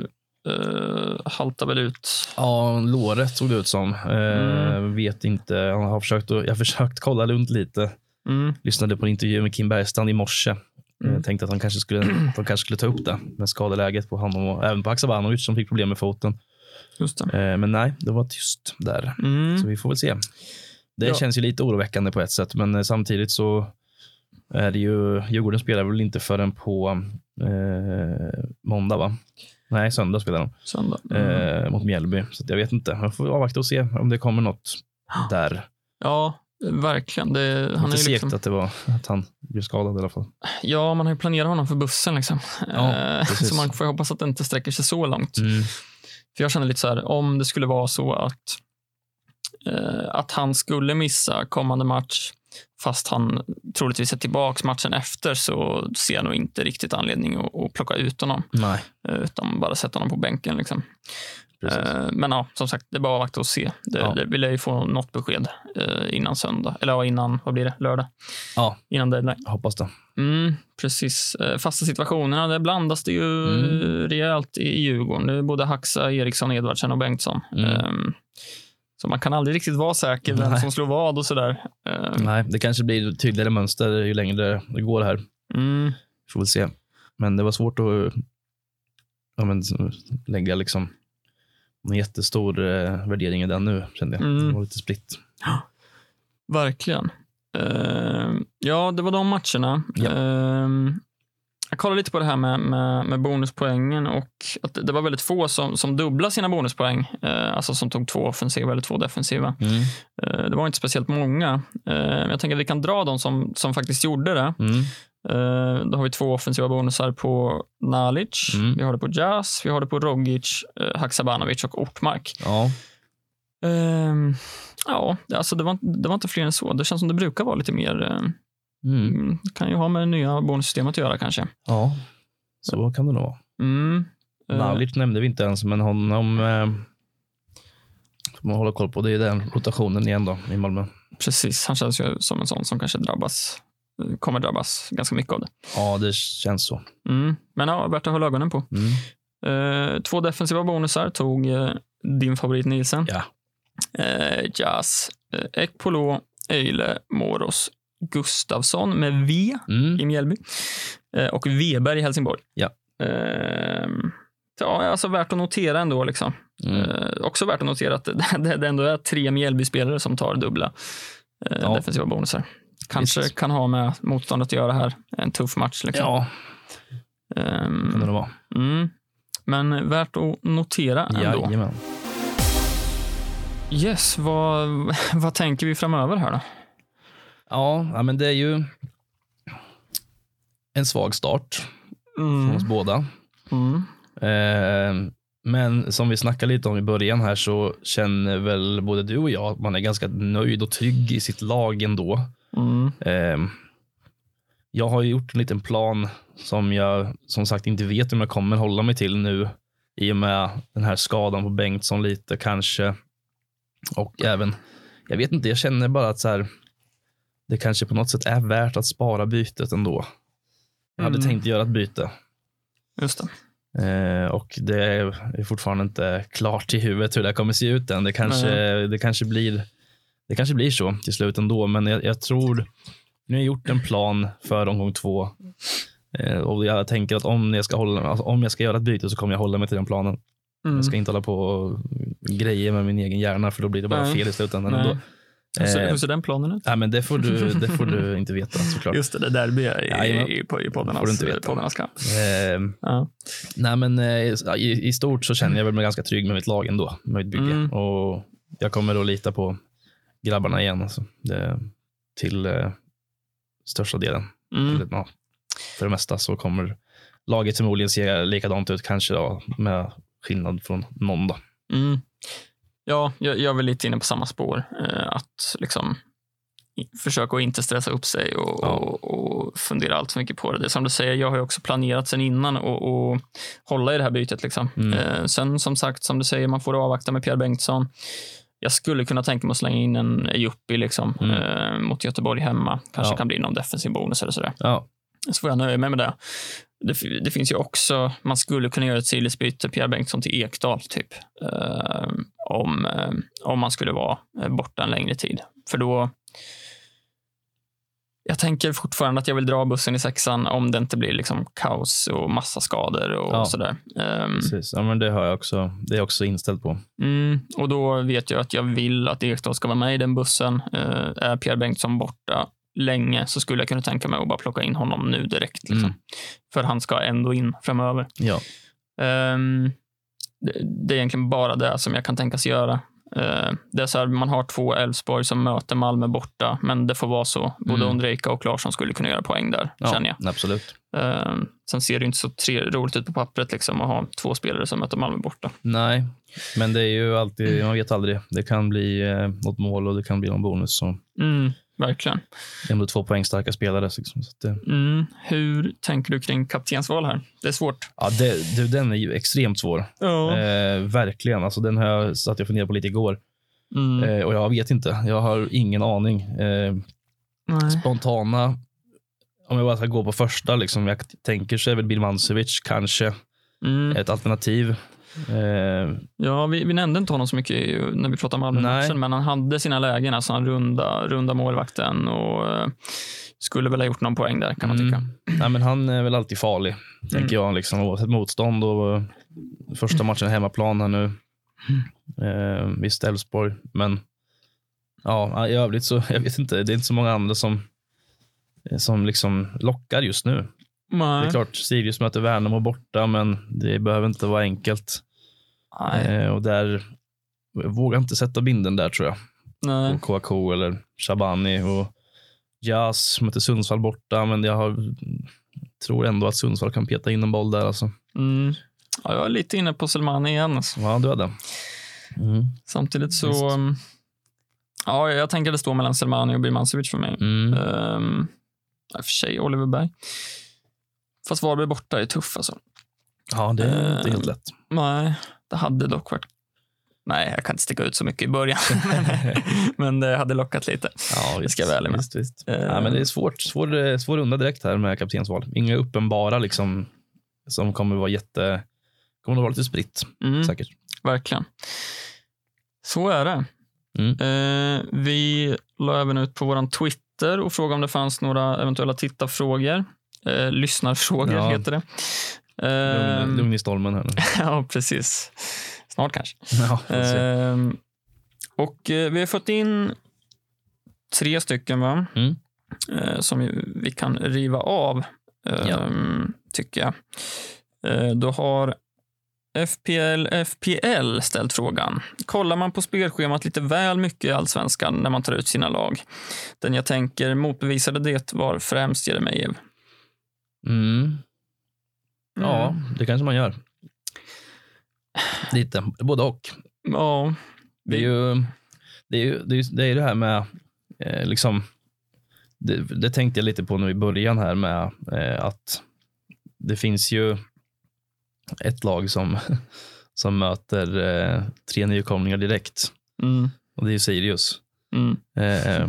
B: Uh, haltar väl ut.
A: Ja, låret såg det ut som. Eh, Vet inte. Jag har försökt, jag har försökt kolla runt lite.
B: Mm,
A: Lyssnade på en intervju med Kim Bergstrand i morse.
B: Mm.
A: Jag tänkte att de kanske, skulle, de kanske skulle ta upp det med skadeläget på honom och även på Haksabanovic som fick problem med foten.
B: Just det.
A: Eh, men nej, det var tyst där.
B: Mm.
A: Så vi får väl se. Det
B: Ja.
A: känns ju lite oroväckande på ett sätt, men eh, samtidigt så är det ju, Djurgården spelar väl inte förrän på eh, måndag, va? Nej, söndag spelar de
B: Söndag. Mm.
A: eh, mot Mjällby. Så jag vet inte. Jag får avvakta och se om det kommer något där.
B: Ja, verkligen. Det, han
A: Han
B: är
A: inte
B: ju
A: segt
B: liksom,
A: att det var att han blev skadad i alla fall.
B: ja, man har ju planerat honom för bussen. Liksom.
A: Ja,
B: Eh, så man får hoppas att det inte sträcker sig så långt.
A: Mm.
B: För jag känner lite så här, om det skulle vara så att, eh, att han skulle missa kommande match, fast han troligtvis är tillbaka matchen efter, så ser jag nog inte riktigt anledning att, att plocka ut honom,
A: Nej,
B: eh, utan bara sätta honom på bänken. Liksom.
A: precis.
B: Eh, Men ja, som sagt, det är bara att avvakta och se. Det,
A: Ja.
B: det vill jag ju få något besked eh, innan söndag, eller ja, innan, vad blir det, lördag?
A: Ja.
B: Innan deadline.
A: Hoppas det.
B: Mm, precis. Eh, Fasta situationerna, det blandas det ju
A: Mm.
B: rejält i Djurgården. Det är både Haxa, Eriksson, Edvardsen och Bengtsson.
A: Mm.
B: Ehm, så man kan aldrig riktigt vara säker vem som slår vad och sådär. Ehm,
A: Nej, det kanske blir tydligare mönster ju längre det går här.
B: mm,
A: Får väl se. Men det var svårt att ja, men, lägga liksom en jättestor eh, värdering i den nu, kände jag.
B: Mm.
A: Det var lite splitt.
B: verkligen. Ehm, ja, det var de matcherna.
A: Ja.
B: Ehm, jag kollade lite på det här med, med, med bonuspoängen och att det var väldigt få som, som dubblade sina bonuspoäng. Eh, alltså som tog två offensiva eller två defensiva.
A: Mm.
B: Eh, Det var inte speciellt många. Eh, men Jag tänker att vi kan dra de som, som faktiskt gjorde det.
A: Mm.
B: Då har vi två offensiva bonusar på Nalic,
A: Mm.
B: vi har det på Jazz, vi har det på Rogic, eh, Haksabanovic och Ortmark.
A: Ja,
B: Ehm, Ja, det- alltså det var, det var inte fler än så. Det känns som det brukar vara lite mer. eh,
A: mm.
B: mm, kan ju ha med det nya bonussystemet att göra kanske.
A: ja. så kan det nog vara.
B: Mm. Eh,
A: Nalic nämnde vi inte ens, men honom eh, får man hålla koll på. Det är den rotationen igen då i Malmö.
B: Precis, han känns ju som en sån som kanske drabbas, eh, kommer drabbas ganska mycket av det.
A: Ja, det känns så.
B: Mm. Men ja, värt att hålla ögonen på.
A: Mm.
B: Eh, två defensiva bonusar tog eh, din favorit Nielsen.
A: Ja.
B: Eh, Jazz, eh, Ekpolo, Eile, Moros, Gustavsson med V
A: Mm.
B: i Mjällby eh, och Weberg i Helsingborg.
A: Ja.
B: Eh, ja, alltså värt att notera ändå. Liksom.
A: Mm.
B: Eh, också värt att notera att det, det ändå är tre Mjällby-spelare som tar dubbla eh,
A: Ja.
B: defensiva bonusar. Kanske
A: Visst.
B: kan ha med motståndet att göra här. En tuff match. Liksom.
A: Ja,
B: Ehm,
A: kan det vara.
B: Mm. Men värt att notera ändå.
A: Jajamän.
B: Yes, vad, vad tänker vi framöver här då?
A: Ja, men det är ju en svag start från
B: Mm.
A: oss båda.
B: Mm.
A: Eh, men som vi snackade lite om i början här så känner väl både du och jag att man är ganska nöjd och trygg i sitt lag ändå.
B: Mm.
A: Eh, jag har ju gjort en liten plan som jag som sagt inte vet om jag kommer hålla mig till nu i och med den här skadan på Bengtsson lite kanske. Och även, jag vet inte, jag känner bara att så här, det kanske på något sätt är värt att spara bytet ändå. Jag hade
B: Mm.
A: tänkt göra ett byte.
B: Just det.
A: Eh, och det är fortfarande inte klart i huvudet hur det kommer se ut än. Det kanske, det kanske, blir, det kanske blir så till slut ändå, men jag, jag tror, nu har jag gjort en plan för omgång två. Eh, och jag tänker att om jag, ska hålla, alltså om jag ska göra ett byte så kommer jag hålla mig till den planen.
B: Mm.
A: Jag ska inte hålla på och grejer med min egen hjärna för då blir det bara
B: Nej.
A: fel i slutändan
B: Nej.
A: ändå.
B: Hur, ser,
A: Eh,
B: hur ser den planen ut?
A: Nej, men det får, du, det får du inte veta såklart.
B: Just det, det där blir jag i, i, i poddarnas, kamp.
A: Eh,
B: Ja.
A: Nej, men eh, i, i stort så känner jag väl mig ganska trygg med mitt lag ändå, med mitt bygge.
B: Mm.
A: Och jag kommer att lita på grabbarna igen, alltså. det, till eh, största delen.
B: Mm.
A: Till, ja, för det mesta så kommer laget förmodligen se likadant ut, kanske då, med skillnad från någon. Då.
B: Mm. Ja, jag, jag är väl lite inne på samma spår. Eh, att liksom försöka att inte stressa upp sig och,
A: Ja.
B: och, och fundera allt för mycket på det. det. Som du säger, jag har också planerat sen innan och, och hålla i det här bytet. Liksom.
A: Mm.
B: Eh, sen som sagt, som du säger, man får avvakta med Pierre Bengtsson. Jag skulle kunna tänka mig att slänga in en Ejuppi liksom,
A: Mm.
B: eh, mot Göteborg hemma. Kanske
A: Ja.
B: kan bli någon defensiv bonus eller sådär.
A: Ja,
B: Så får jag nöja mig med det. Det, det finns ju också, man skulle kunna göra ett sidledsbyte, Pierre Bengtsson till Ekdal, typ. Eh, om, om man skulle vara eh, borta en längre tid. För då, jag tänker fortfarande att jag vill dra bussen i sexan om det inte blir liksom kaos och massa skador och
A: Ja.
B: sådär. Ehm,
A: Precis. Ja, men det har jag också. Det är jag också inställd på.
B: Mm, och då vet jag att jag vill att Ekdal ska vara med i den bussen. Eh, är Pierre Bengtsson borta länge så skulle jag kunna tänka mig att bara plocka in honom nu direkt. Liksom.
A: Mm.
B: För han ska ändå in framöver.
A: Ja.
B: Ehm, det, det är egentligen bara det som jag kan tänkas göra. Eh, det är så här, man har två Elfsborg som möter Malmö borta, men det får vara så. Både
A: Mm.
B: Ondrejka och Larsson skulle kunna göra poäng där,
A: ja
B: känner jag.
A: Absolut.
B: Ehm, sen ser det inte så roligt ut på pappret liksom, att ha två spelare som möter Malmö borta.
A: Nej, men det är ju alltid, man vet aldrig. Det kan bli eh, något mål och det kan bli någon bonus. Så
B: Mm, verkligen.
A: ändå två poängstarka spelare. Liksom, så det,
B: Mm. Hur tänker du kring kaptensval här? Det är svårt.
A: ja, det, du, den är ju extremt svår.
B: Ja.
A: Eh, verkligen. Alltså, den har jag satt och funderat på lite igår.
B: Mm.
A: Eh, och jag vet inte. Jag har ingen aning. Eh, spontana, om jag bara ska gå på första, liksom, jag tänker så är väl Birmancevic kanske
B: Mm.
A: ett alternativ. Eh,
B: Ja, vi, vi nämnde inte honom så mycket när vi pratade. Malmö-matchen, men han hade sina lägen. Alltså han runda, runda målvakten och eh, skulle väl ha gjort någon poäng där, kan man tycka.
A: mm, nej, men han är väl alltid farlig, tänker jag. Liksom, oavsett motstånd. Och, eh, första matchen hemmaplan här nu. Eh, visst, Elfsborg, men ja, i övrigt så, jag vet inte. Det är inte så många andra som, som liksom lockar just nu. Det
B: Nej.
A: är klart, Sirius möter Värnamo borta, men det behöver inte vara enkelt. Eh, och där jag vågar inte sätta binden där tror jag.
B: Nej.
A: På Kouakou eller Shabani och Jas möter Sundsvall borta, men jag har, tror ändå att Sundsvall kan peta in en boll där. Alltså.
B: Mm. Ja, jag är lite inne på Selmani igen. Alltså.
A: Ja, du hade. Mm.
B: Samtidigt så... Um, Ja, jag tänker det står mellan Selmani och Birmancevic för mig.
A: Mm.
B: Um, för sig Oliver Berg. Fast Varberg borta är tuff alltså.
A: Ja, det är inte
B: Eh,
A: helt lätt.
B: Nej, det hade dock varit... Nej, jag kan inte sticka ut så mycket i början. men, men det hade lockat lite.
A: Ja,
B: det ska ärlig med.
A: Visst, visst.
B: Eh.
A: Ja, men det är svårt. Svår, svår runda direkt här med kaptensval. Inga uppenbara liksom, som kommer vara jätte... kommer att vara lite spritt,
B: Mm,
A: säkert.
B: verkligen. Så är det.
A: Mm.
B: Eh, vi la även ut på vår Twitter och frågade om det fanns några eventuella tittarfrågor. Eh, lyssnarfrågor
A: Ja.
B: heter det.
A: Lugn,
B: Ehm,
A: lugn i stormen här nu.
B: ja, precis. Snart kanske.
A: Ja.
B: Ehm, och eh, vi har fått in tre stycken va?
A: Mm.
B: Eh, som vi kan riva av, ehm, tycker jag. Eh, då har FPL FPL ställt frågan. Kollar man på spelschemat lite väl mycket i allsvenskan när man tar ut sina lag? Den jag tänker motbevisade det var främst Jeremejeff.
A: Mm. Ja,
B: Mm.
A: det kanske man gör. Lite, både och.
B: Ja.
A: Det är ju det, är ju, det, är, det, är det här med, eh, liksom, det, det tänkte jag lite på nu i början här med eh, att det finns ju ett lag som, som möter eh, tre nykomlingar direkt
B: Mm.
A: och det är ju Sirius.
B: Mm.
A: Eh,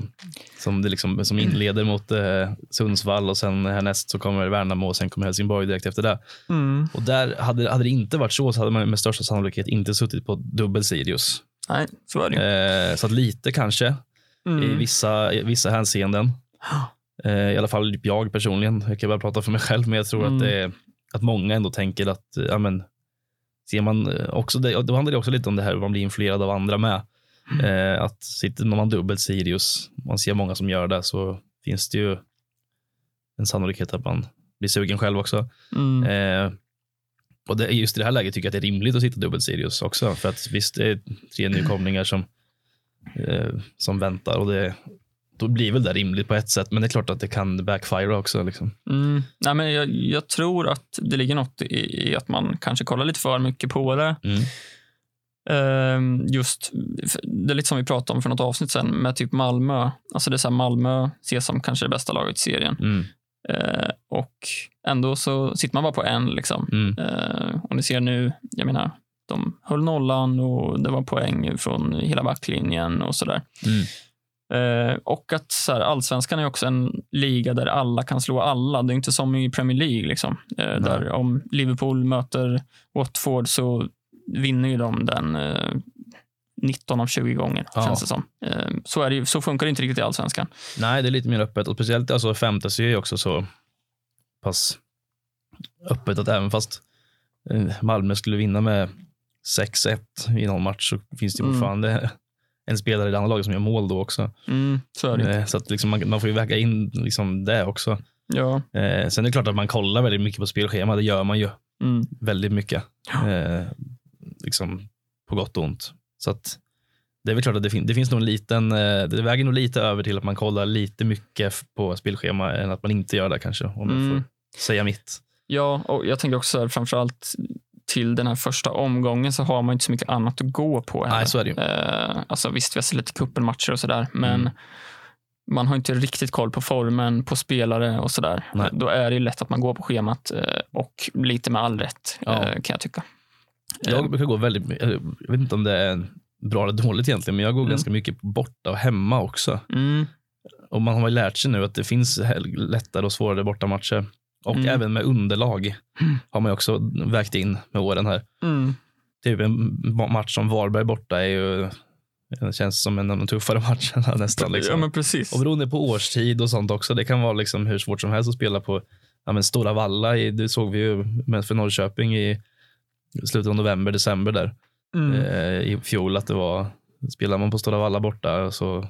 A: som, det liksom, som inleder mot eh, Sundsvall och sen härnäst så kommer Värnamo och sen kommer Helsingborg direkt efter det.
B: Mm.
A: Och där hade, hade det inte varit så så hade man med största sannolikhet inte suttit på dubbel Sirius.
B: Nej, så är det.
A: Eh, så att lite kanske i
B: Mm.
A: vissa, i vissa hänseenden. Eh, I alla fall jag personligen. Jag kan bara prata för mig själv, men jag tror
B: Mm.
A: att, det är, att många ändå tänker att eh, ja, men, ser man eh, också det, då handlar det också lite om det här hur man blir influerad av andra med. Eh, att sitter man dubbelt Sirius, man ser många som gör det, så finns det ju en sannolikhet att man blir sugen själv också.
B: Mm.
A: Eh, och det, just i det här läget tycker jag att det är rimligt att sitta dubbelt Sirius också. För att visst, det är tre nykomlingar som, eh, som väntar och det, då blir väl det rimligt på ett sätt. Men det är klart att det kan backfire också. Liksom.
B: Mm. Nej, men jag, jag tror att det ligger något i, i att man kanske kollar lite för mycket på det.
A: Mm.
B: Ehm, just, det är lite som vi pratade om för något avsnitt sen med typ Malmö. Alltså det är så Malmö ses som kanske det bästa laget i serien.
A: Mm.
B: Eh, och ändå så sitter man bara på en. Liksom.
A: Mm.
B: Eh, och ni ser nu, jag menar, de höll nollan och det var poäng från hela backlinjen och sådär.
A: Mm.
B: Eh, och att så här, allsvenskan är också en liga där alla kan slå alla. Det är inte som i Premier League. Liksom. Eh, där om Liverpool möter Watford så vinner ju de den eh, 19 av 20 gånger,
A: Ja.
B: känns det som. Eh, så, är det, så funkar det inte riktigt i allsvenskan.
A: Nej, det är lite mer öppet. Och speciellt alltså, fantasy är ju också så pass öppet att även fast eh, Malmö skulle vinna med 6-1 i någon match så finns det
B: Mm.
A: fortfarande en spelare i det andra laget som gör mål då också.
B: Mm, så.
A: Eh, Så att liksom man, man får ju väga in liksom det också.
B: Ja.
A: Eh, sen är det klart att man kollar väldigt mycket på spelschema. Det gör man ju
B: Mm.
A: väldigt mycket. Eh, liksom på gott och ont. Så att det är väl klart att det, fin- det finns nog en liten, eh, det väger nog lite över till att man kollar lite mycket på spelschema än att man inte gör det kanske. Om jag
B: Mm.
A: får säga mitt.
B: Ja, och jag tänker också så här, framförallt till den här första omgången så har man inte så mycket annat att gå på. heller.
A: Nej, så är det ju.
B: Eh, alltså visst, vi har sett lite cupenmatcher och sådär, men
A: Mm.
B: man har inte riktigt koll på formen, på spelare och sådär.
A: Nej.
B: Då är det ju lätt att man går på schemat eh, och lite med all rätt,
A: Ja.
B: eh, kan jag tycka. Eh,
A: Jag brukar gå väldigt, my- jag vet inte om det är bra eller dåligt egentligen, men jag går
B: Mm.
A: ganska mycket borta och hemma också.
B: Mm,
A: Och man har väl lärt sig nu att det finns lättare och svårare bortamatcher. Och
B: Mm.
A: även med underlag har man också vägt in med åren här.
B: mm,
A: Typ en ma- match som Varberg borta är ju, det känns som en av de tuffare matcherna nästan. Liksom.
B: Ja, men precis.
A: Och beroende på årstid och sånt också. Det kan vara liksom hur svårt som helst att spela på ja, men Stora Valla. I, det såg vi ju för Norrköping i slutet av november, december där
B: Mm,
A: eh, i fjol. Att det var, spelar man på Stora Valla borta så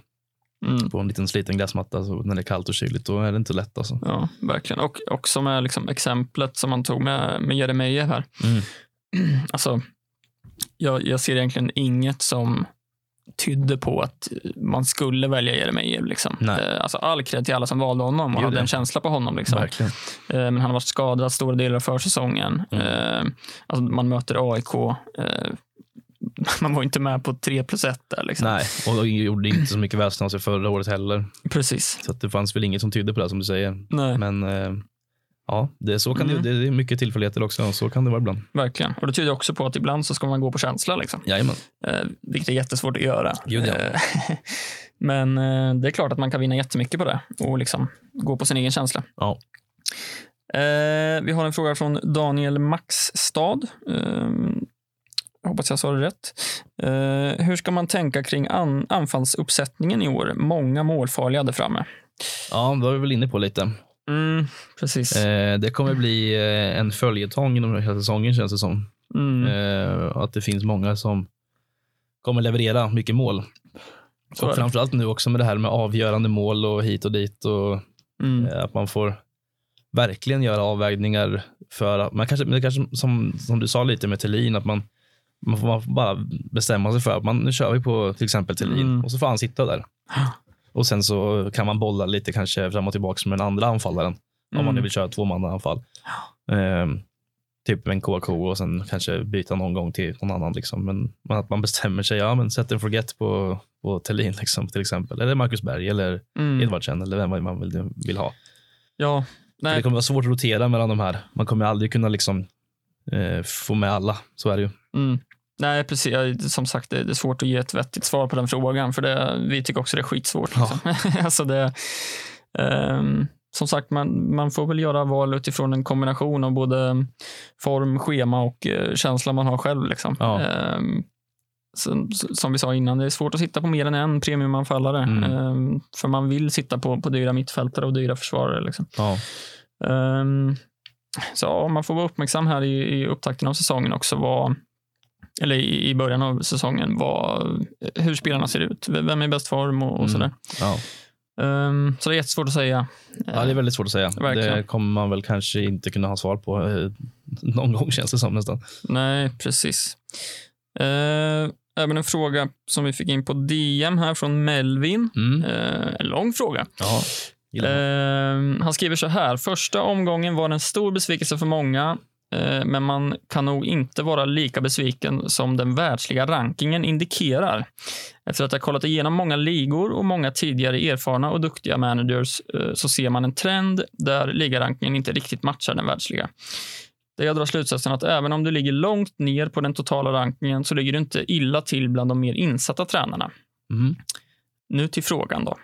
B: mm.
A: på en liten sliten gräsmatta så när det är kallt och kyligt, då är det inte lätt alltså.
B: Ja, verkligen. Och också med liksom exemplet som man tog med, med Jeremejeff här.
A: Mm.
B: Alltså, jag, jag ser egentligen inget som tydde på att man skulle välja Jeremejeff. Liksom.
A: Nej.
B: Eh, Alltså, all cred till alla som valde honom och
A: Gud,
B: hade
A: ja.
B: en känsla på honom. Liksom.
A: Verkligen.
B: Eh, Men han har varit skadad stora delar av försäsongen.
A: Mm.
B: Eh, Alltså, man möter AIK. Man var inte med på 3 plus 1 där. Liksom.
A: Nej, och de gjorde inte så mycket väsen av sig förra året heller.
B: Precis.
A: Så det fanns väl inget som tydde på det som du säger.
B: Nej,
A: Men ja, det, så kan
B: Mm.
A: det, det är mycket tillfälligheter också. Så kan det vara ibland.
B: verkligen. Och det tyder också på att ibland så ska man gå på känsla. Liksom.
A: Jajamän.
B: Eh, vilket är jättesvårt att göra.
A: Gud, ja.
B: Eh, Men eh, det är klart att man kan vinna jättemycket på det och liksom gå på sin egen känsla.
A: Ja.
B: Eh, vi har en fråga från Daniel Maxstad. Eh, hoppas jag sa det rätt. Eh, hur ska man tänka kring an- anfallsuppsättningen i år? Många målfarliga där framme.
A: ja, det var vi väl inne på lite.
B: Mm, precis.
A: Eh, det kommer bli eh, en följetong inom hela säsongen känns det som.
B: Mm,
A: Eh, att det finns många som kommer leverera mycket mål.
B: så
A: och framförallt nu också med det här med avgörande mål och hit och dit. Och
B: Mm,
A: eh, att man får verkligen göra avvägningar för att man kanske, kanske som, som du sa lite med Thelin, att man, man, får, bara bestämma sig för att man, nu kör vi på till exempel Thelin
B: Mm.
A: och så får han sitta där. Och sen så kan man bolla lite kanske fram och tillbaka med den andra anfallaren. Om man nu
B: Mm.
A: vill köra tvåmannaanfall. Ehm, typ en KK och sen kanske byta någon gång till någon annan. Liksom. Men, men att man bestämmer sig, ja men sätt en forget på, på Thelin liksom, till exempel. Eller Marcus Berg eller
B: mm.
A: Edvardsen eller vem man vill, vill ha.
B: Ja,
A: Det kommer vara svårt att rotera mellan de här. Man kommer aldrig kunna liksom, eh, få med alla. Så är det ju.
B: Mm. Nej, precis. Som sagt, det är svårt att ge ett vettigt svar på den frågan. För det, vi tycker också det är skitsvårt.
A: Ja.
B: Liksom. alltså det, ehm, som sagt, man, man får väl göra val utifrån en kombination av både form, schema och eh, känsla man har själv. Liksom.
A: Ja.
B: Ehm, som, som vi sa innan, det är svårt att sitta på mer än en premiumanfallare.
A: Mm.
B: Ehm, för man vill sitta på, på dyra mittfältare och dyra försvarare. Liksom.
A: Ja.
B: Så man får vara uppmärksam här i, i upptakten av säsongen också. Vad, eller i, början av säsongen. Vad, hur spelarna ser ut. Vem är i bäst form och, och
A: Mm.
B: sådär.
A: Ja.
B: Ehm, så det är jättesvårt att säga.
A: ja, det är väldigt svårt att säga.
B: Verkligen.
A: Det kommer man väl kanske inte kunna ha svar på eh, någon gång känns det som nästan.
B: Nej, precis. Ehm, även en fråga som vi fick in på DM här från Melvin.
A: Mm.
B: Ehm, en lång fråga.
A: Ja.
B: Ehm, han skriver så här. Första omgången var en stor besvikelse för många, men man kan nog inte vara lika besviken som den världsliga rankingen indikerar. Efter att ha kollat igenom många ligor och många tidigare erfarna och duktiga managers eh, så ser man en trend där ligarankingen inte riktigt matchar den världsliga. Där jag drar slutsatsen att även om du ligger långt ner på den totala rankingen så ligger du inte illa till bland de mer insatta tränarna.
A: Mm.
B: Nu till frågan då.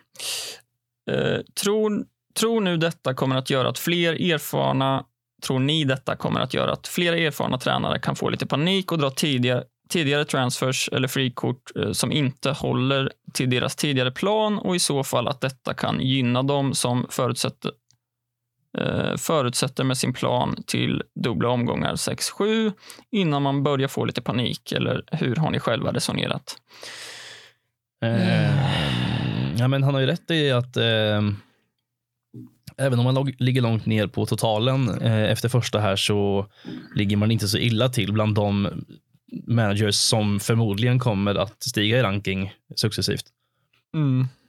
B: Eh, tror, tror nu detta kommer att göra att fler erfarna, tror ni detta kommer att göra att fler erfarna tränare kan få lite panik och dra tidigare, tidigare transfers eller frikort eh, som inte håller till deras tidigare plan och i så fall att detta kan gynna dem som förutsätter, eh, förutsätter med sin plan till dubbla omgångar 6-7 innan man börjar få lite panik. Eller hur har ni själva resonerat?
A: Eh, ja, men han har ju rätt i att eh, även om man ligger långt ner på totalen eh, efter första här så ligger man inte så illa till bland de managers som förmodligen kommer att stiga i ranking successivt.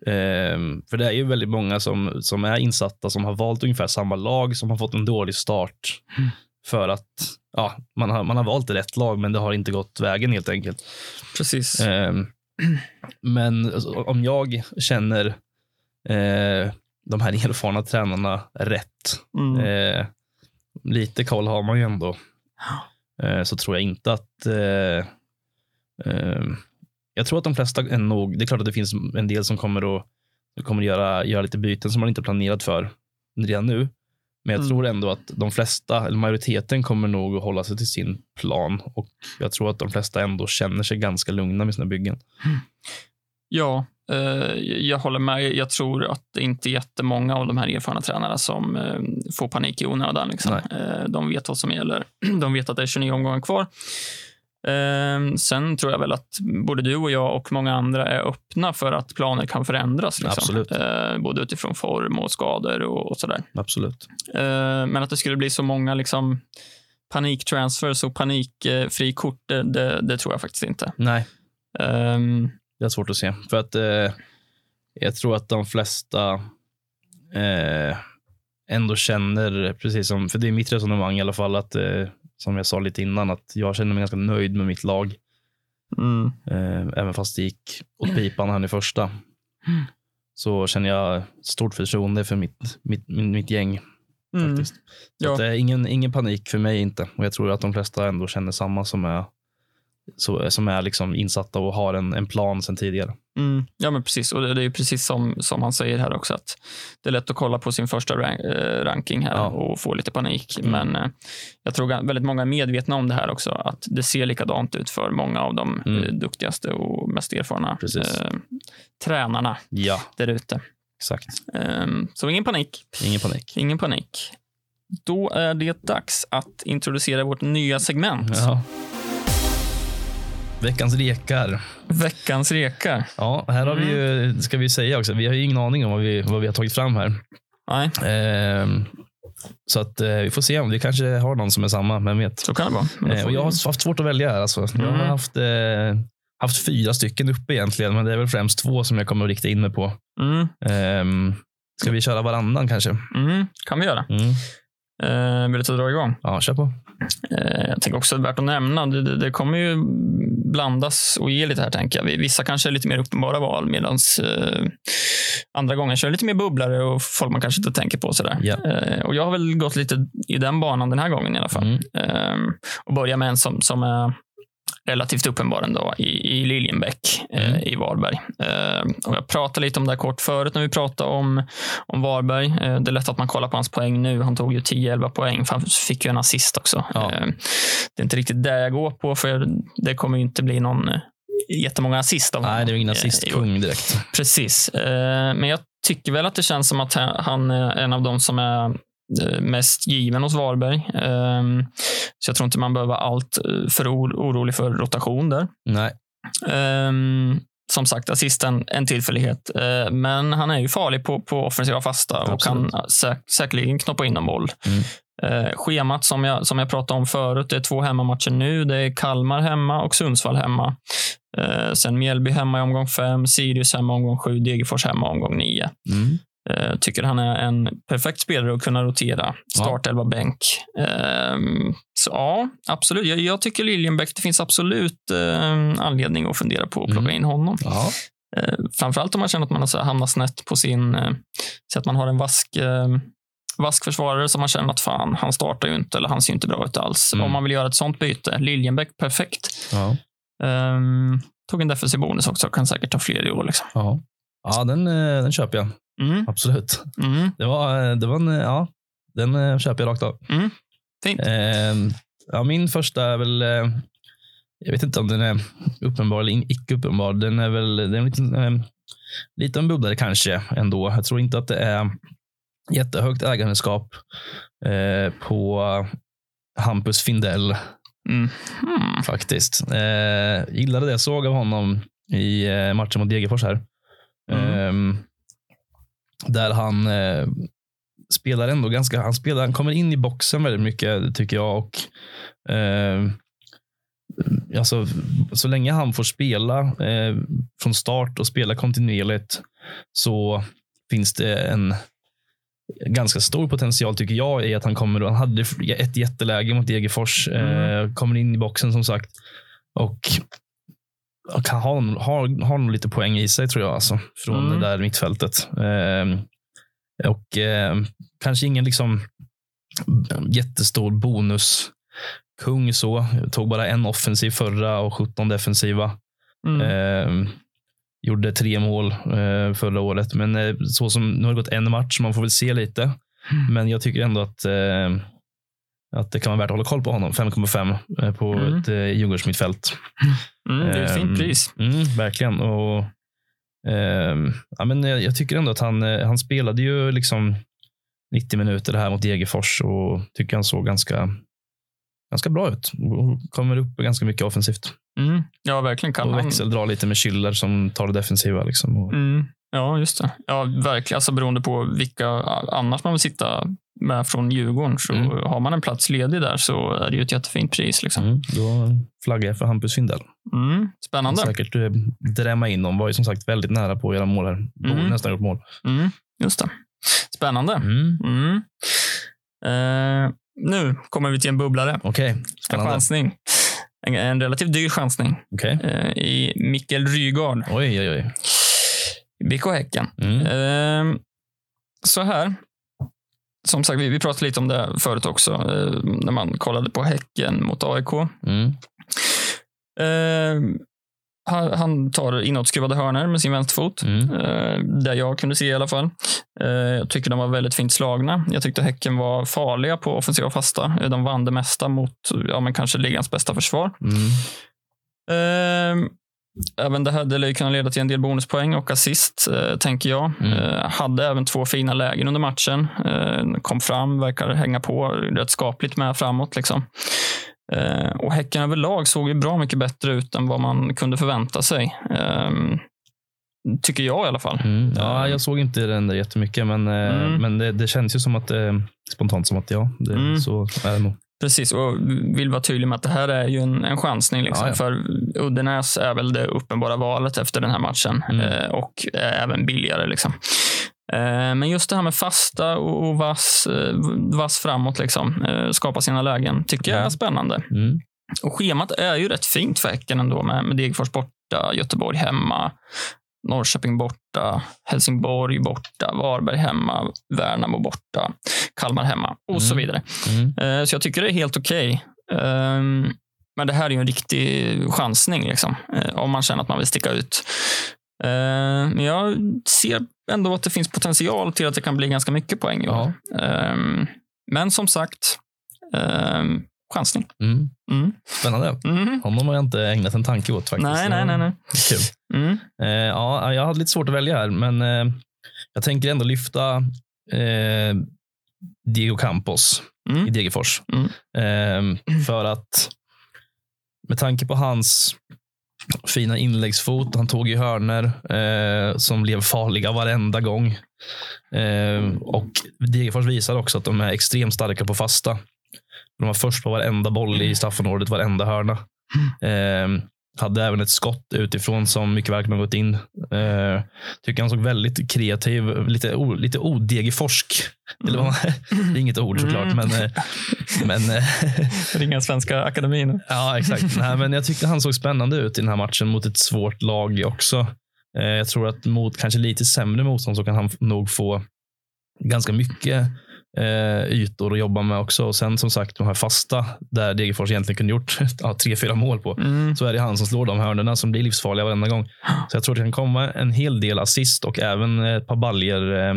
A: Eh, för det är ju väldigt många som, som är insatta som har valt ungefär samma lag som har fått en dålig start för att ja, man, har, man har valt rätt lag men det har inte gått vägen helt enkelt.
B: Precis.
A: Ehm, men alltså, om jag känner eh, de här erfarna tränarna rätt,
B: Mm.
A: eh, lite koll har man ju ändå, eh, så tror jag inte att eh, eh, jag tror att de flesta är nog, det är klart att det finns en del som kommer att kommer att göra, göra lite byten som man inte planerat för redan nu. Men jag
B: Mm.
A: tror ändå att de flesta, eller majoriteten kommer nog att hålla sig till sin plan och jag tror att de flesta ändå känner sig ganska lugna med sina byggen.
B: Ja, jag håller med. Jag tror att det inte är jättemånga av de här erfarna tränarna som eh, får panik i onödan. Liksom. Eh, de vet vad som gäller. De vet att det är 29 omgångar kvar. Eh, sen tror jag väl att både du och jag och många andra är öppna för att planer kan förändras. Liksom.
A: Absolut.
B: Eh, både utifrån form och skador och, och sådär.
A: Absolut.
B: Eh, men att det skulle bli så många liksom, paniktransfers och panikfrikort, det, det, det tror jag faktiskt inte.
A: Nej,
B: Ehm,
A: det är svårt att se. För att eh, jag tror att de flesta eh, ändå känner, precis som, för det är mitt resonemang i alla fall, att eh, som jag sa lite innan, att jag känner mig ganska nöjd med mitt lag.
B: mm,
A: Eh, även fast det gick åt pipan här i första. Så känner jag stort förtroende för mitt, mitt, mitt gäng.
B: mm.
A: faktiskt. Så
B: Ja.
A: att det är ingen, ingen panik för mig inte. Och jag tror att de flesta ändå känner samma som är, så, som är liksom insatta och har en, en plan sedan tidigare.
B: Mm, ja, men precis. Och det, är precis som, som han säger här också, att det är lätt att kolla på sin första rank, eh, ranking här
A: Ja.
B: och få lite panik.
A: Mm.
B: Men eh, jag tror väldigt många är medvetna om det här också, att det ser likadant ut för många av de
A: Mm.
B: eh, duktigaste och mest erfarna eh, tränarna
A: Ja,
B: där ute.
A: exakt.
B: Eh, så ingen panik.
A: Ingen panik.
B: Ingen panik. Då är det dags att introducera vårt nya segment.
A: Ja. Veckans lekar.
B: Veckans rekar.
A: Ja, här har vi ju, ska vi säga också, vi har ju ingen aning om vad vi, vad vi har tagit fram här.
B: Nej,
A: Ehm, så att eh, vi får se om vi kanske har någon som är samma, vem vet.
B: så kan det vara.
A: Eh, och jag har haft svårt att välja här. Alltså. Jag har
B: Mm.
A: haft, eh, haft fyra stycken uppe egentligen, men det är väl främst två som jag kommer att rikta in mig på.
B: mm,
A: Ehm, ska vi köra varannan kanske?
B: mm, kan vi göra.
A: Mm.
B: Eh, vill du ta dra igång?
A: Ja, kör på.
B: Eh, jag tänker också att det är värt att nämna, det, det, det kommer ju blandas och ge lite här tänker jag. Vissa kanske är lite mer uppenbara val medan eh, andra gånger kör lite mer bubblare och folk man kanske inte tänker på. Sådär.
A: Ja.
B: Eh, och jag har väl gått lite i den banan den här gången i alla fall.
A: Mm.
B: Eh, och börja med en som, som är relativt uppenbar ändå i, i Liljenbäck eh,
A: Mm.
B: i Varberg. Eh, och jag pratade lite om det här kort förut när vi pratade om, om Varberg. Eh, det är lätt att man kollar på hans poäng nu. Han tog ju 10-11 poäng, för han fick ju en assist också.
A: Ja.
B: Eh, det är inte riktigt det jag går på, för det kommer ju inte bli någon eh, jättemånga assist av
A: Nej, det är ingen
B: Eh,
A: assistkung direkt.
B: Precis. Eh, Men jag tycker väl att det känns som att han- är en av de som är eh, mest given hos Varberg. Eh, Så jag tror inte man behöver vara allt eh, för oro- orolig för rotation där.
A: Nej,
B: Um, som sagt, assisten en tillfällighet. Eh, men han är ju farlig på, på offensiva fasta och
A: Absolut.
B: kan säk- säkerligen knoppa in en boll.
A: Mm.
B: Eh, schemat som jag, som jag pratade om förut, det är två hemmamatcher nu. Det är Kalmar hemma och Sundsvall hemma. Eh, sen Mjällby hemma i omgång fem, Sirius hemma i omgång sju, Degerfors hemma i omgång nio.
A: mm.
B: Eh, tycker han är en perfekt spelare att kunna rotera. Startelva bänk. Ehm, så ja, absolut. Jag, jag tycker Liljenbäck, det finns absolut eh, anledning att fundera på att plocka
A: Mm.
B: in honom.
A: ja.
B: Eh, framförallt om man känner att man har så här hamnat snett på sin... Eh, så att man har en vask, vask försvarare som man känner att fan, han startar ju inte eller han ser inte bra ut alls.
A: Mm.
B: Om man vill göra ett sånt byte, Liljenbäck, perfekt.
A: ja.
B: Ehm, tog en defensiv bonus också, kan säkert ta fler i år. Liksom.
A: ja. ja den, den köper jag.
B: Mm,
A: Absolut.
B: mm,
A: Det var, eh, det var en, eh, ja, den eh, köper jag rakt av.
B: mm. Fint.
A: Eh, ja, min första är väl, jag vet inte om den är uppenbar eller icke uppenbar. Den är väl det är en liten, eh, liten bubblare kanske ändå. Jag tror inte att det är jättehögt ägandeskap eh, på Hampus Findell
B: Mm. Hmm.
A: faktiskt. Eh, gillade det jag såg av honom i matchen mot Degerfors här.
B: Mm.
A: Där han eh, spelar ändå ganska, han spelar, han kommer in i boxen väldigt mycket tycker jag och eh, alltså, så länge han får spela eh, från start och spela kontinuerligt så finns det en ganska stor potential tycker jag i att han kommer. Han hade ett jätteläge mot Degerfors. Eh, kommer in i boxen som sagt. Och kan ha, har, har nog lite poäng i sig tror jag. Alltså, från
B: Mm.
A: det där mittfältet. Eh, och eh, kanske ingen liksom jättestor bonus kung så. Tog bara en offensiv förra och 17 defensiva.
B: Mm.
A: Eh, gjorde tre mål eh, förra året. Men eh, så som, nu har det gått en match, man får väl se lite.
B: Mm.
A: Men jag tycker ändå att, eh, att det kan vara värt att hålla koll på honom. 5,5 eh, på
B: Mm.
A: ett eh, Djurgårdsmittfält.
B: Mm, det är ett fint
A: Ehm,
B: pris.
A: Mm, verkligen. Och, ehm, ja, men jag, jag tycker ändå att han, eh, han spelade ju liksom 90 minuter här mot Degerfors och tycker han såg ganska, ganska bra ut. Kommer upp ganska mycket offensivt.
B: Mm. Ja, verkligen kan
A: Och
B: han.
A: växeldrar lite med Schüller som tar det defensiva. Liksom.
B: Mm. Ja, just det. Ja, verkligen. Alltså, beroende på vilka annars man vill sitta med från Djurgården. Så
A: Mm.
B: har man en plats ledig där så är det ju ett jättefint pris. Liksom.
A: mm, då flaggar jag för Hampus Findell.
B: Mm. Spännande.
A: Säkert eh, drämma in dem. Var ju som sagt väldigt nära på att göra mål här. Borde
B: Mm.
A: nästan gjort mål.
B: Mm. Just det. Spännande.
A: Mm.
B: Mm. Eh, nu kommer vi till en bubblare.
A: Okej,
B: En
A: spännande.
B: chansning. En, en relativt dyr chansning
A: Okej.
B: eh, i Mikkel Rygaard
A: Oj, oj, oj.
B: BK Häcken.
A: Mm.
B: Eh, så här. Som sagt, vi, vi pratade lite om det förut också, eh, när man kollade på Häcken mot AIK.
A: Mm.
B: Eh, han, han tar inåtskruvade hörnor med sin vänsterfot.
A: Mm.
B: Eh, det jag kunde se i alla fall. Eh, jag tycker de var väldigt fint slagna. Jag tyckte Häcken var farliga på offensiva och fasta. Eh, De vann det mesta mot ja, men kanske ligans bästa försvar.
A: Mm.
B: Eh, även det här det lär ju kunna leda till en del bonuspoäng och assist, eh, tänker jag.
A: Mm.
B: Eh, hade även två fina lägen under matchen. Eh, kom fram, verkar hänga på rätt skapligt med framåt. Liksom. Eh, och Häcken överlag såg ju bra mycket bättre ut än vad man kunde förvänta sig. Eh, tycker jag i alla fall.
A: Mm. Ja, jag såg inte den där jättemycket, men, eh,
B: Mm.
A: men det, det känns ju som att eh, spontant som att ja, det,
B: Mm.
A: så är det nog.
B: Precis, och vill vara tydlig med att det här är ju en, en chansning. Liksom,
A: Ja, ja.
B: För Uddenäs är väl det uppenbara valet efter den här matchen
A: Mm.
B: eh, och är även billigare. Liksom. Eh, men just det här med fasta och, och vass, eh, vass framåt, liksom, eh, skapa sina lägen, tycker jag
A: Ja.
B: är spännande.
A: Mm.
B: Och schemat är ju rätt fint för Häcken ändå med, med Degerfors borta, Göteborg hemma, Norrköping borta, Helsingborg borta, Varberg hemma, Värnamo borta, Kalmar hemma och så
A: Mm.
B: vidare.
A: Mm.
B: Eh, Så jag tycker det är helt okej. Ehm, Men det här är ju en riktig chansning, liksom, eh, om man känner att man vill sticka ut. Eh, Men jag ser ändå att det finns potential till att det kan bli ganska mycket poäng år. Ehm, Men som sagt, ehm, chansning.
A: Mm.
B: Mm.
A: Spännande.
B: Mm.
A: Honom har jag inte ägnat en tanke åt faktiskt.
B: Nej, nej, nej. nej.
A: Kul.
B: Mm.
A: Eh, ja, jag hade lite svårt att välja här, men eh, jag tänker ändå lyfta eh, Diego Campos
B: Mm.
A: i Degerfors.
B: Mm.
A: Eh, för att med tanke på hans fina inläggsfot, han tog i hörner eh, som blev farliga varenda gång. Eh, och Degerfors visar också att de är extremt starka på fasta. De var först på varenda boll i straffområdet, varenda hörna. Eh, hade även ett skott utifrån som mycket väl kunde ha gått in. Eh, tycker han såg väldigt kreativ, lite, o, lite odegerforsk. Eller vad man, det är inget ord såklart,
B: Mm.
A: men, eh, men eh,
B: Ringa Svenska Akademin.
A: Ja, exakt. Nej, men jag tyckte han såg spännande ut i den här matchen mot ett svårt lag också. Eh, jag tror att mot kanske lite sämre motstånd så kan han nog få ganska mycket eh, ytor att jobba med också. Och sen som sagt de här fasta där Degerfors egentligen kunde gjort ja, tre, fyra mål på.
B: Mm.
A: Så är det han som slår de hörnorna som blir livsfarliga varenda gång. Så jag tror det kan komma en hel del assist och även ett par baljer eh,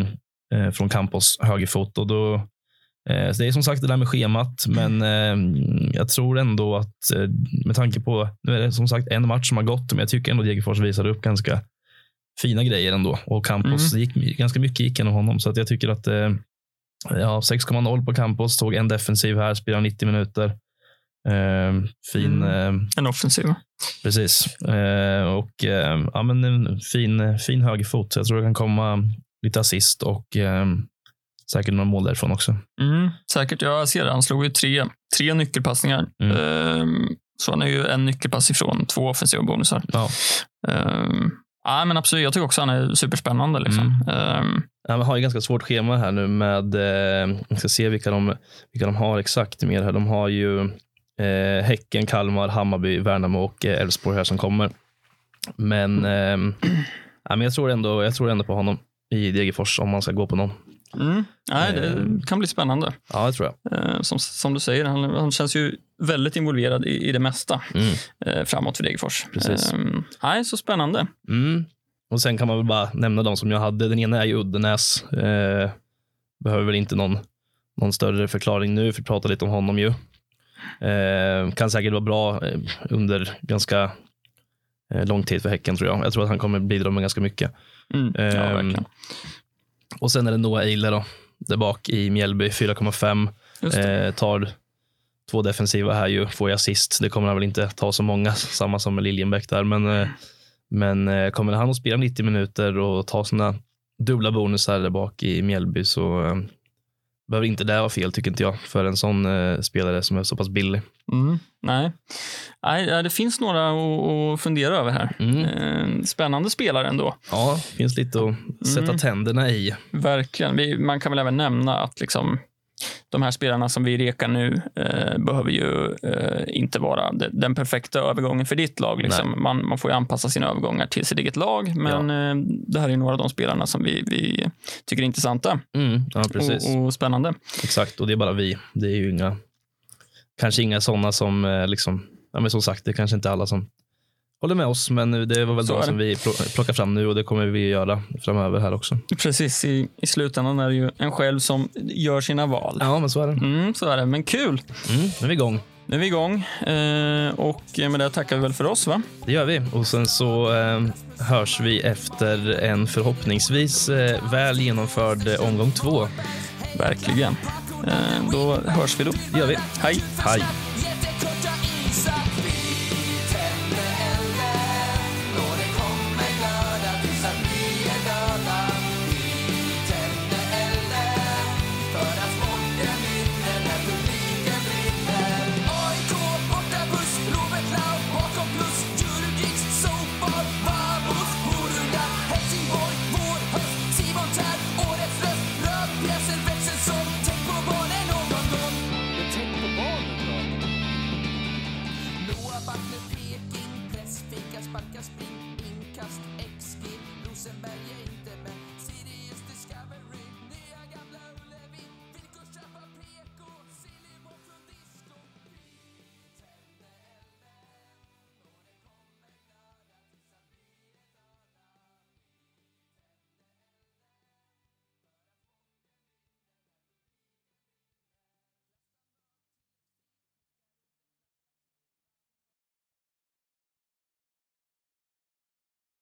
A: eh, från Campos högerfot. Och då Eh, så det är som sagt det där med schemat, men eh, jag tror ändå att eh, med tanke på, nu är det som sagt en match som har gått, men jag tycker ändå Degerfors visade upp ganska fina grejer ändå. Och Campos,
B: Mm.
A: gick, ganska mycket gick genom honom, så att jag tycker att ja, 6,0 på Campos, tog en defensiv här, spelar 90 minuter. Eh, fin, eh,
B: En offensiv.
A: Precis. Eh, och eh, ja, men en fin, fin högerfot. Jag tror det kan komma lite assist och eh, säkert några mål därifrån också.
B: Mm, säkert. Jag ser det. Han slog ju tre, tre nyckelpassningar.
A: Mm.
B: Ehm, så han är ju en nyckelpass ifrån två offensiva bonusar.
A: Ja.
B: Ja, men absolut. Jag tycker också han är superspännande. Liksom.
A: Mm.
B: Ehm,
A: Ja, har ju ganska svårt schema här nu med, eh, jag ska se vilka de, vilka de har exakt mer här. De har ju eh, Häcken, Kalmar, Hammarby, Värnamo och eh, Elfsborg här som kommer. Men, eh, ja, men jag, tror ändå, jag tror ändå på honom i Degerfors om man ska gå på någon.
B: mm, nej, det
A: Ehm.
B: kan bli spännande.
A: Ja, det tror jag.
B: Ehm, som, som du säger, han, han känns ju väldigt involverad i, i det mesta
A: Mm.
B: eh, framåt för Degerfors.
A: Precis.
B: Nej, så spännande.
A: Mm. Och sen kan man väl bara nämna de som jag hade. Den ena är ju Uddenäs. Eh, behöver väl inte någon, någon större förklaring nu, för vi pratar lite om honom ju. Eh, kan säkert vara bra eh, under ganska eh, lång tid för Häcken tror jag. Jag tror att han kommer bidra med ganska mycket.
B: Mm, ja,
A: Ehm. Och sen är det Noah Eile då, där bak i Mjällby, 4,5.
B: Just det.
A: Eh, tar två defensiva här ju, får jag assist. Det kommer han väl inte ta så många, samma som med Liljenbäck där. Men, eh, men eh, kommer han att spela 90 minuter och ta sina dubbla bonusar där bak i Mjällby så eh, behöver inte det vara fel tycker inte jag för en sån eh, spelare som är så pass billig.
B: Mm, nej. nej, det finns några att, fundera över här.
A: Mm.
B: Eh, Spännande spelare ändå.
A: Ja, finns lite att sätta
B: Mm.
A: tänderna i.
B: Verkligen. Vi, man kan väl även nämna att liksom, de här spelarna som vi rekar nu eh, behöver ju eh, inte vara de, den perfekta övergången för ditt lag. Liksom. Man, man får ju anpassa sina övergångar till sitt eget lag, men eh, det här är några av de spelarna som vi, vi tycker är intressanta
A: Mm, ja,
B: och, och spännande.
A: Exakt, och det är bara vi. Det är ju inga, kanske inga sådana som, eh, liksom, ja, men som sagt, det är kanske inte alla som håller med oss, men det var väl de
B: det.
A: som vi pl- plockar fram nu och det kommer vi göra framöver här också.
B: Precis, i, i slutändan är det ju en själv som gör sina val.
A: Ja, men så är det.
B: Mm, så är det, men kul.
A: Mm, nu är vi igång.
B: Nu är vi igång eh, och med det tackar vi väl för oss, va?
A: Det gör vi. Och sen så eh, hörs vi efter en förhoppningsvis eh, väl genomförd omgång två.
B: Verkligen. Då hörs vi då.
A: Det gör vi.
B: Hej!
A: Hej!